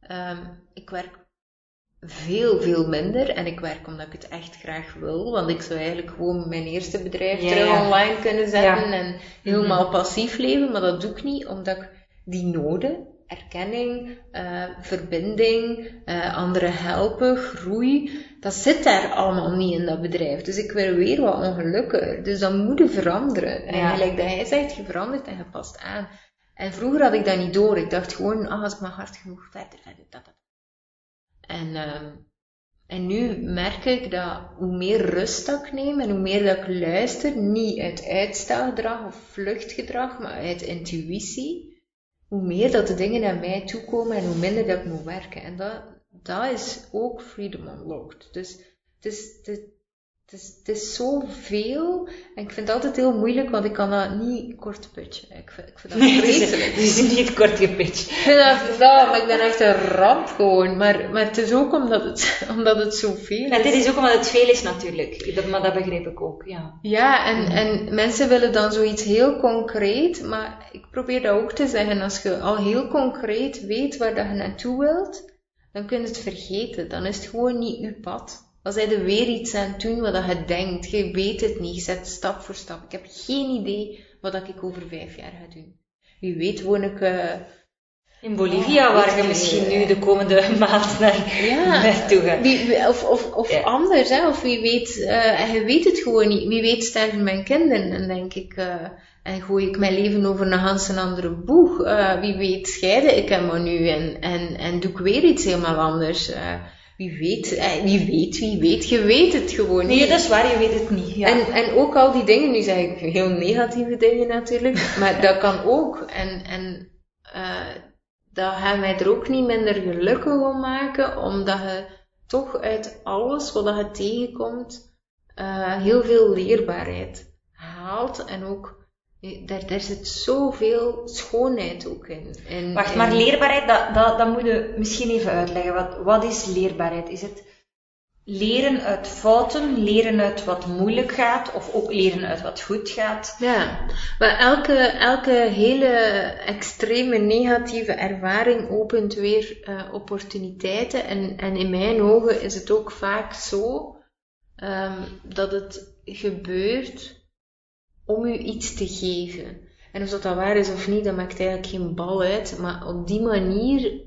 ehm, ik werk veel, veel minder. En ik werk omdat ik het echt graag wil. Want ik zou eigenlijk gewoon mijn eerste bedrijf Ja, terug ja. online kunnen zetten. Ja. En helemaal passief leven. Maar dat doe ik niet, omdat ik die noden erkenning, uh, verbinding, uh, anderen helpen, groei, dat zit daar allemaal niet in dat bedrijf. Dus ik wil weer wat ongelukkiger. Dus dat moet je veranderen. En gelijk dat hij zegt, je verandert en je past aan. En vroeger had ik dat niet door. Ik dacht gewoon, ah, als ik maar hard genoeg verder, verder, dat, dat. En, um, en nu merk ik dat hoe meer rust ik neem en hoe meer dat ik luister, niet uit uitstelgedrag of vluchtgedrag, maar uit intuïtie, hoe meer dat de dingen naar mij toekomen en hoe minder dat ik moet werken. En dat, dat is ook Freedom Unlocked. Dus het is, het, het is, het is zoveel. En ik vind het altijd heel moeilijk, want ik kan dat niet kort pitchen. Ik vind, ik vind dat nee, vreselijk. Het is, het is niet kort gepitcht. Ik vind dat, dat, maar ik ben echt een ramp gewoon. Maar, maar het is ook omdat het, omdat het zoveel is. Dit is ook omdat het veel is natuurlijk. Dat, maar dat begreep ik ook, ja. Ja, en, en mensen willen dan zoiets heel concreet. Maar ik probeer dat ook te zeggen. Als je al heel concreet weet waar dat je naartoe wilt, dan kun je het vergeten. Dan is het gewoon niet uw pad. Dan zijn er weer iets aan doen wat je denkt. Je weet het niet. Je zet stap voor stap. Ik heb geen idee wat ik over vijf jaar ga doen. Wie weet woon ik... Uh, in Bolivia, waar je misschien nu de komende maand naar, ja, naartoe gaat. Wie, of of, of ja. anders, hè? of wie weet, uh, je weet het gewoon niet. Wie weet sterven mijn kinderen en denk ik, uh, en gooi ik mijn leven over een ganz een andere boeg. Uh, wie weet scheide ik hem maar nu en, en, en doe ik weer iets helemaal anders. Wie weet, wie weet, wie weet, je weet het gewoon niet. Nee, dat is waar, je weet het niet. Ja. En, en ook al die dingen, nu zeg ik heel negatieve dingen natuurlijk, maar dat kan ook. En, en dat gaat mij er ook niet minder gelukkig om maken, omdat je toch uit alles wat je tegenkomt, uh, heel veel leerbaarheid haalt en ook daar, daar zit zoveel schoonheid ook in. En, Wacht, maar leerbaarheid, dat, dat, dat moet je misschien even uitleggen. Wat, wat is leerbaarheid? Is het leren uit fouten, leren uit wat moeilijk gaat, of ook leren uit wat goed gaat. Ja, maar elke, elke hele extreme negatieve ervaring opent weer uh, opportuniteiten. En, en in mijn ogen is het ook vaak zo um, dat het gebeurt om u iets te geven. En of dat, dat waar is of niet, dat maakt eigenlijk geen bal uit. Maar op die manier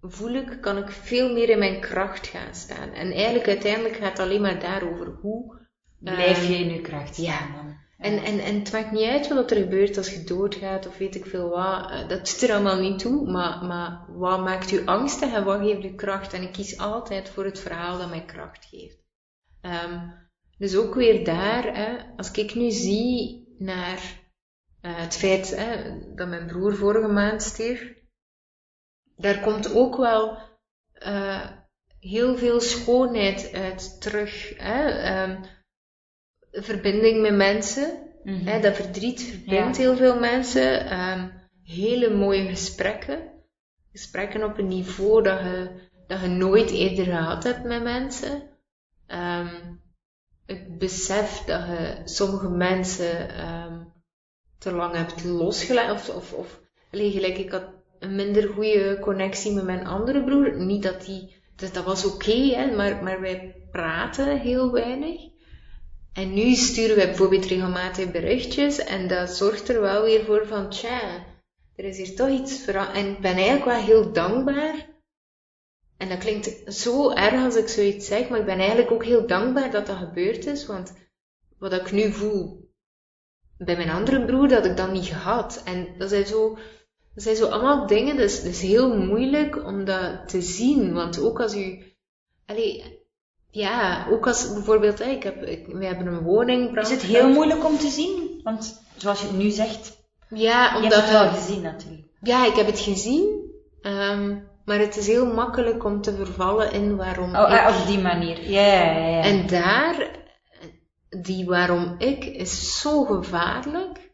voel ik, kan ik veel meer in mijn kracht gaan staan. En eigenlijk uiteindelijk gaat het alleen maar daarover hoe blijf je in je kracht staan. Ja. En, en, en het maakt niet uit wat er gebeurt als je doodgaat of weet ik veel wat. Eh, dat doet er allemaal niet toe. Maar, maar wat maakt u angstig en wat geeft u kracht? En ik kies altijd voor het verhaal dat mij kracht geeft. Um, dus ook weer daar, hè, als ik nu zie naar uh, het feit hè, dat mijn broer vorige maand stierf, daar komt ook wel uh, heel veel schoonheid uit terug. Hè? Um, verbinding met mensen. Mm -hmm. hè? Dat verdriet verbindt ja. heel veel mensen. Um, hele mooie gesprekken. Gesprekken op een niveau dat je, dat je nooit eerder gehad hebt met mensen. Um, het besef dat je sommige mensen te lang hebt losgelaten. Of, of, of gelijk, ik had een minder goede connectie met mijn andere broer. Niet dat die, dus dat was oké, maar, maar wij praten heel weinig. En nu sturen wij bijvoorbeeld regelmatig berichtjes en dat zorgt er wel weer voor van, tja, er is hier toch iets veranderd. En ik ben eigenlijk wel heel dankbaar. En dat klinkt zo erg als ik zoiets zeg, maar ik ben eigenlijk ook heel dankbaar dat dat gebeurd is, want wat ik nu voel bij mijn andere broer, dat ik dat niet gehad. En dat zijn zo, dat zijn zo allemaal dingen, dus het is heel moeilijk om dat te zien. Want ook als u, allee, ja, ook als bijvoorbeeld, ik heb, ik, we hebben een woning. Is het heel moeilijk om te zien? Want zoals je het nu zegt, ja, omdat, je hebt het wel gezien natuurlijk. Ja, ik heb het gezien. Um, maar het is heel makkelijk om te vervallen in waarom oh, ik... Op die manier, ja, ja, ja. En daar, die waarom ik, is zo gevaarlijk.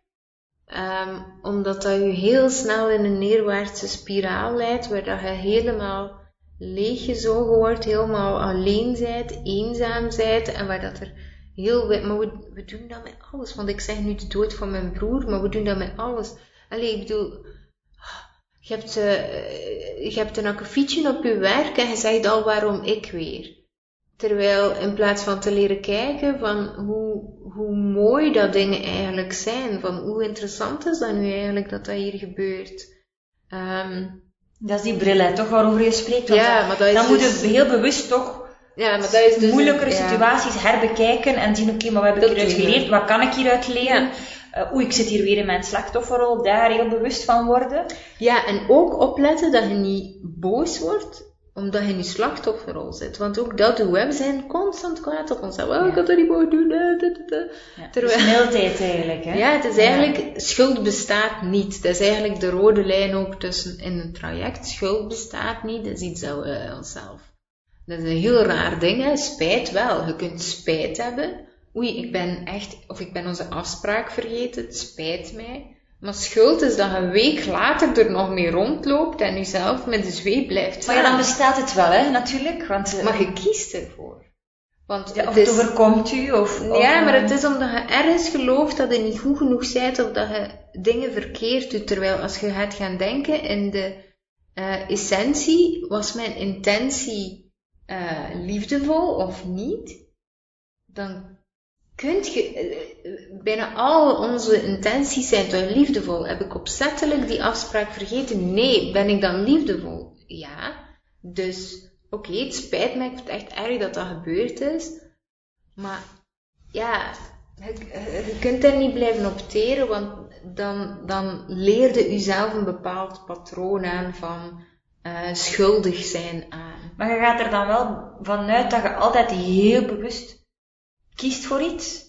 Um, omdat dat je heel snel in een neerwaartse spiraal leidt, waar dat je helemaal leeggezogen wordt, helemaal alleen zijt, eenzaam zijt, en waar dat er heel... Maar we, we doen dat met alles, want ik zeg nu de dood van mijn broer, maar we doen dat met alles. Allee, ik bedoel, je hebt, uh, je hebt een akkefietje op je werk en je zegt al waarom ik weer. Terwijl in plaats van te leren kijken van hoe, hoe mooi dat dingen eigenlijk zijn, van hoe interessant is dat nu eigenlijk dat dat hier gebeurt. Um, Dat is die bril, hè, toch, waarover je spreekt. Want Ja, maar dat is dan dus- moeten we heel bewust toch Ja, maar dat is dus... moeilijkere situaties herbekijken en zien, oké, maar wat heb ik Dat hieruit geleerd? Wat kan ik hieruit leren? Ja. Eh, oei, ik zit hier weer in mijn slachtofferrol. Daar heel bewust van worden. Ja, en ook opletten dat je niet boos wordt omdat je in je slachtofferrol zit. Want ook dat doen we. We zijn constant kwaad op onszelf. Oh, ik had dat niet mogen doen. eh. Ja, Terwijl- mildheid eigenlijk, hè. Ja, het is eigenlijk, schuld bestaat niet. Dat is eigenlijk de rode lijn ook tussen in een traject. Schuld bestaat niet, dat is iets dat we onszelf. Dat is een heel raar ding, hè. Spijt wel. Je kunt spijt hebben. Oei, ik ben echt, of ik ben onze afspraak vergeten, het spijt mij. Maar schuld is dat je een week later er nog mee rondloopt en jezelf met de zweep blijft Maar ja, dan bestaat het wel, hè, natuurlijk. Want eh, Maar je kiest ervoor. Want ja, of het is... overkomt u, of... of, Ja, maar het is omdat je ergens gelooft dat je niet goed genoeg bent of dat je dingen verkeerd doet. Terwijl als je gaat gaan denken in de eh, essentie, was mijn intentie eh, liefdevol of niet? Dan kunt je, eh, bijna al onze intenties zijn toch liefdevol. Heb ik opzettelijk die afspraak vergeten? Nee. Ben ik dan liefdevol? Ja. Dus, oké, het spijt me, ik vind het echt erg dat dat gebeurd is. Maar ja, je, kunt er niet blijven opteren, want dan, dan leerde u zelf een bepaald patroon aan van eh, schuldig zijn aan. Maar je gaat er dan wel vanuit dat je altijd heel bewust kiest voor iets.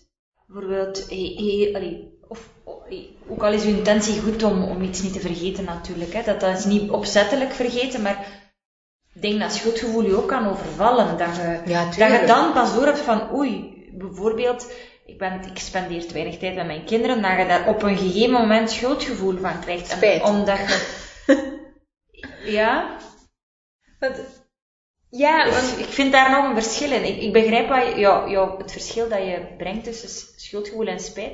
Bijvoorbeeld, hey, hey, allee, of, oh, hey, ook al is uw intentie goed om, om iets niet te vergeten natuurlijk, hè, dat, dat is niet opzettelijk vergeten, maar ik denk dat schuldgevoel je ook kan overvallen. Dat je, Ja, dat je dan pas door hebt van, oei, bijvoorbeeld, ik, ben, ik spendeer te weinig tijd met mijn kinderen, dat je daar op een gegeven moment schuldgevoel van krijgt. En Spijt. Omdat je... ja, Ja, dus want ik vind daar nog een verschil in. Ik, ik begrijp wat je, jou, jou, het verschil dat je brengt tussen schuldgevoel en spijt.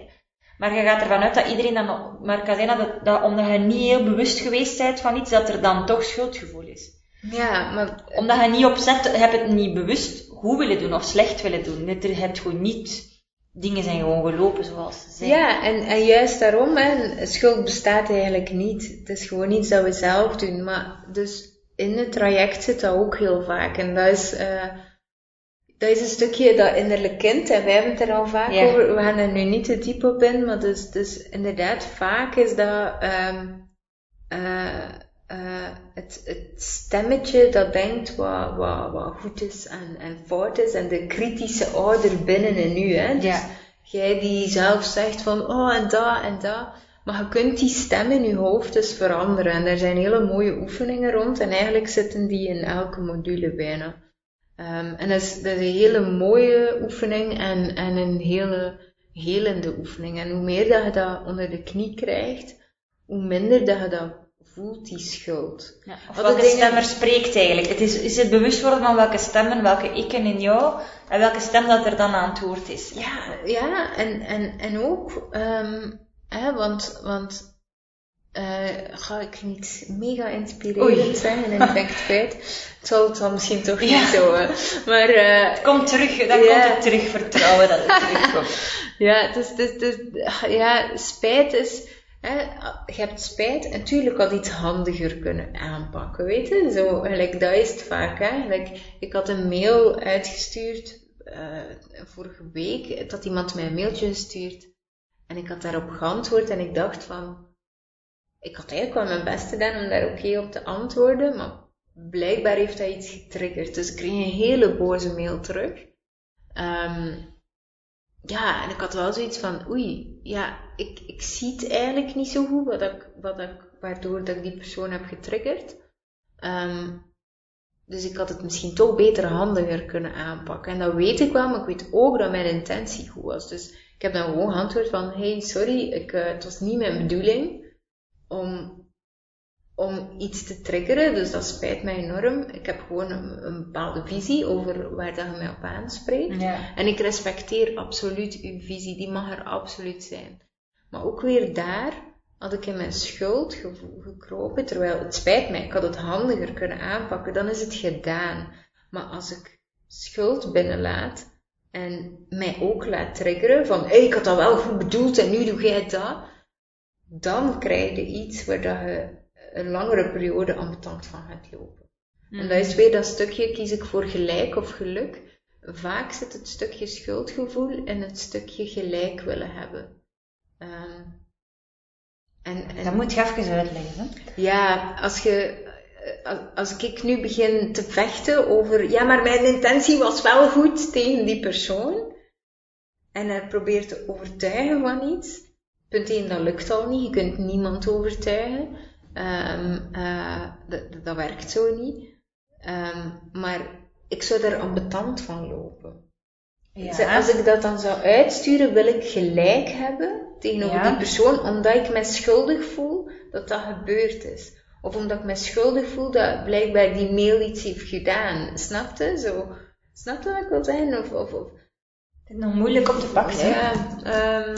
Maar je gaat ervan uit dat iedereen dan, maar kan zijn dat, omdat je niet heel bewust geweest bent van iets, dat er dan toch schuldgevoel is. ja, maar Omdat je niet opzet, je hebt het niet bewust goed willen doen of slecht willen doen. Het- Je hebt gewoon niet, dingen zijn gewoon gelopen zoals ze zijn. Ja, en, en juist daarom, hè, schuld bestaat eigenlijk niet. Het is gewoon iets dat we zelf doen. Maar dus in het traject zit dat ook heel vaak. En dat is, eh, dat is een stukje dat innerlijk kind. En wij hebben het er al vaak Ja. over. We gaan er nu niet te diep op in. Maar dus, dus inderdaad, vaak is dat ehm, eh, eh, het, het stemmetje dat denkt wat, wat, wat goed is en, en fout is. En de kritische ouder binnen in u. Hè. Dus, Ja. Jij die zelf zegt van, oh en dat en dat. Maar je kunt die stem in je hoofd dus veranderen. En er zijn hele mooie oefeningen rond. En eigenlijk zitten die in elke module bijna. Ehm, en dat is, dat is een hele mooie oefening en, en een hele helende oefening. En hoe meer dat je dat onder de knie krijgt, hoe minder dat je dat voelt, die schuld. Ja, of Wat welke dingen- stem er spreekt eigenlijk. Het is, is het bewust worden van welke stemmen, welke ikken in jou, en welke stem dat er dan aan het woord is. Ja, ja, en, en, en ook, ehm, hè, want, want eh, ga ik niet mega inspirerend Oei. zijn en ben ik het kwijt. Het zal, het zal misschien toch Ja. niet zo, hè. maar eh, Het komt terug, dan komt het terug, vertrouwen dat het terugkomt. ja, het het is, het is- ja, spijt is, hè, je hebt spijt en tuurlijk had iets handiger kunnen aanpakken, weet je, zo, gelijk, dat is het vaak, hè, gelijk, ik had een mail uitgestuurd, eh, vorige week, dat iemand mij een mailtje gestuurd en ik had daarop geantwoord en ik dacht van, ik had eigenlijk wel mijn best gedaan om daar oké op te antwoorden, maar blijkbaar heeft dat iets getriggerd. Dus ik kreeg een hele boze mail terug. Ehm, ja, en ik had wel zoiets van, oei, ja, ik, ik zie het eigenlijk niet zo goed, wat ik, wat ik, waardoor dat ik die persoon heb getriggerd. Ehm, dus ik had het misschien toch beter handiger kunnen aanpakken. En dat weet ik wel, maar ik weet ook dat mijn intentie goed was. Dus heb dan gewoon geantwoord van, hey, sorry, ik, eh, het was niet mijn bedoeling om, om iets te triggeren, dus dat spijt mij enorm. Ik heb gewoon een, een bepaalde visie over waar dat je mij op aanspreekt. Ja. En ik respecteer absoluut uw visie, die mag er absoluut zijn. Maar ook weer daar had ik in mijn schuldgevoel gekropen, terwijl het spijt mij, ik had het handiger kunnen aanpakken, dan is het gedaan. Maar als ik schuld binnenlaat en mij ook laat triggeren van, hé, ik had dat wel goed bedoeld en nu doe jij dat, dan krijg je iets waar dat je een langere periode ambetant van gaat lopen. En dat is weer dat stukje, kies ik voor gelijk of geluk. Vaak zit het stukje schuldgevoel in het stukje gelijk willen hebben. Ehm, en, en, Dat moet je even uitleggen. Hè? ja, als je, als- als ik nu begin te vechten over, ja, maar mijn intentie was wel goed tegen die persoon, en er probeert te overtuigen van iets, punt 1, dat lukt al niet, je kunt niemand overtuigen, Ehm, eh, dat, dat werkt zo niet, Ehm, maar ik zou daar ambetant van lopen. Dus als ik dat dan zou uitsturen, wil ik gelijk hebben tegenover Ja. die persoon, omdat ik me schuldig voel dat dat gebeurd is. Of omdat ik me schuldig voel dat blijkbaar die mail iets heeft gedaan. Snap je? Zo. Snap je wat ik wil zeggen? Of, of, of. Het is nog moeilijk om te pakken. Ja, ehm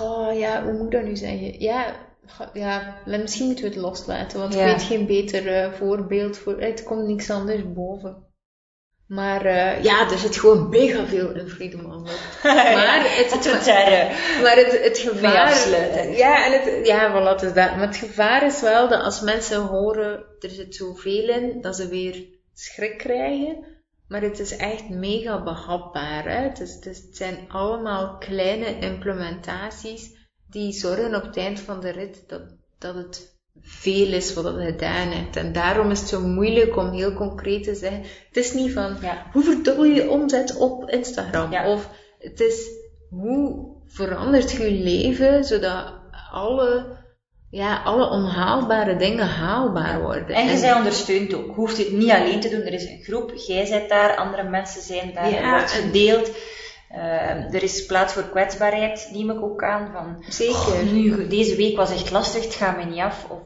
oh, ja, hoe moet ik dat nu zeggen? Ja, ja, misschien moeten we het loslaten, want Ja. ik weet geen beter eh, voorbeeld voor. Het komt niks anders boven. Maar eh, ja, er zit gewoon mega veel in Freedom Unlocked. Maar het, het eh, maar het, het gevaar... Ja, en het, ja, voilà, het is dat. Maar het gevaar is wel dat als mensen horen, er zit zoveel in, dat ze weer schrik krijgen. Maar het is echt mega behapbaar. Hè? Het, is, het, is- het zijn allemaal kleine implementaties die zorgen op het eind van de rit dat, dat het veel is wat je gedaan hebt. En daarom is het zo moeilijk om heel concreet te zeggen. Het is niet van, Ja. hoe verdubbel je omzet op Instagram? Ja. Of het is, hoe verandert je leven zodat alle, ja, alle onhaalbare dingen haalbaar worden? En je zij ondersteunt ook. Je hoeft het niet alleen te doen. Er is een groep, jij bent daar, andere mensen zijn daar, Ja, er wordt en- gedeeld. Eh, er is plaats voor kwetsbaarheid, neem ik ook aan. Van, Zeker. "Oh, nu, deze week was echt lastig, het gaat me niet af. Of,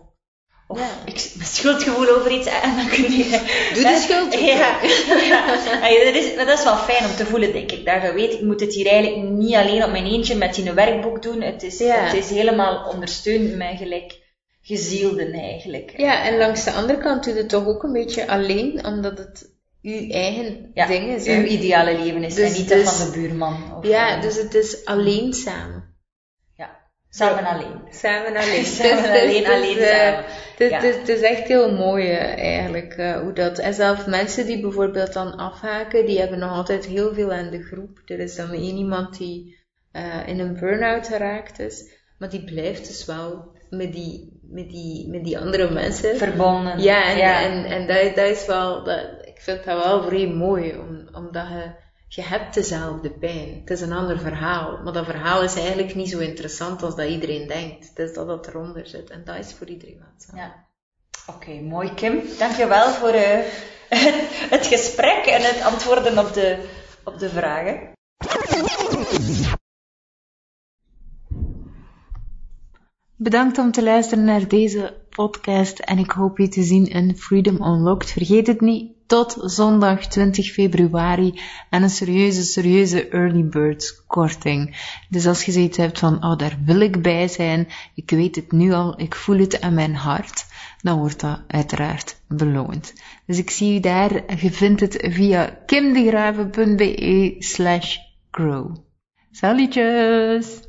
of Ja. ik heb schuldgevoel over iets en dan kun je... Doe de schuld. Ja, ja. Dat, is, dat is wel fijn om te voelen, denk ik. Dat je weet, ik moet het hier eigenlijk niet alleen op mijn eentje met die werkboek doen. Het is, het is helemaal ondersteund met gelijk gezielden eigenlijk. Ja, en langs de andere kant doe je het toch ook een beetje alleen, omdat het uw eigen ja, ding is. uw ideale leven is Dus- en niet dus- dat van de buurman. Of, Ja, eh, dus het is alleen samen. ja, samen alleen. Samen alleen. Samen Het is- alleen, alleen eh, samen. Het is, Ja. het is- het is echt heel mooi eh, eigenlijk eh, hoe dat. En zelfs mensen die bijvoorbeeld dan afhaken, die hebben nog altijd heel veel aan de groep. Er is dan één iemand die eh, in een burn-out geraakt is, maar die blijft dus wel met die, met die, met die andere mensen. Verbonden. Ja, en, ja. en, en dat, dat is wel, dat, ik vind dat wel vrij mooi, om, omdat je, je hebt dezelfde pijn. Het is een ander verhaal, maar dat verhaal is eigenlijk niet zo interessant als dat iedereen denkt. Het is dat dat eronder zit en dat is voor iedereen wat. zo. Ja. Oké, mooi Kim. Dankjewel voor eh, het gesprek en het antwoorden op de, op de vragen. Bedankt om te luisteren naar deze podcast en ik hoop je te zien in Freedom Unlocked. Vergeet het niet, tot zondag 20 februari en een serieuze, serieuze early bird korting. Dus als je zoiets hebt van, oh daar wil ik bij zijn, ik weet het nu al, ik voel het aan mijn hart, dan wordt dat uiteraard beloond. Dus ik zie je daar, je vindt het via kimdegraven.be slash grow. Salutjes!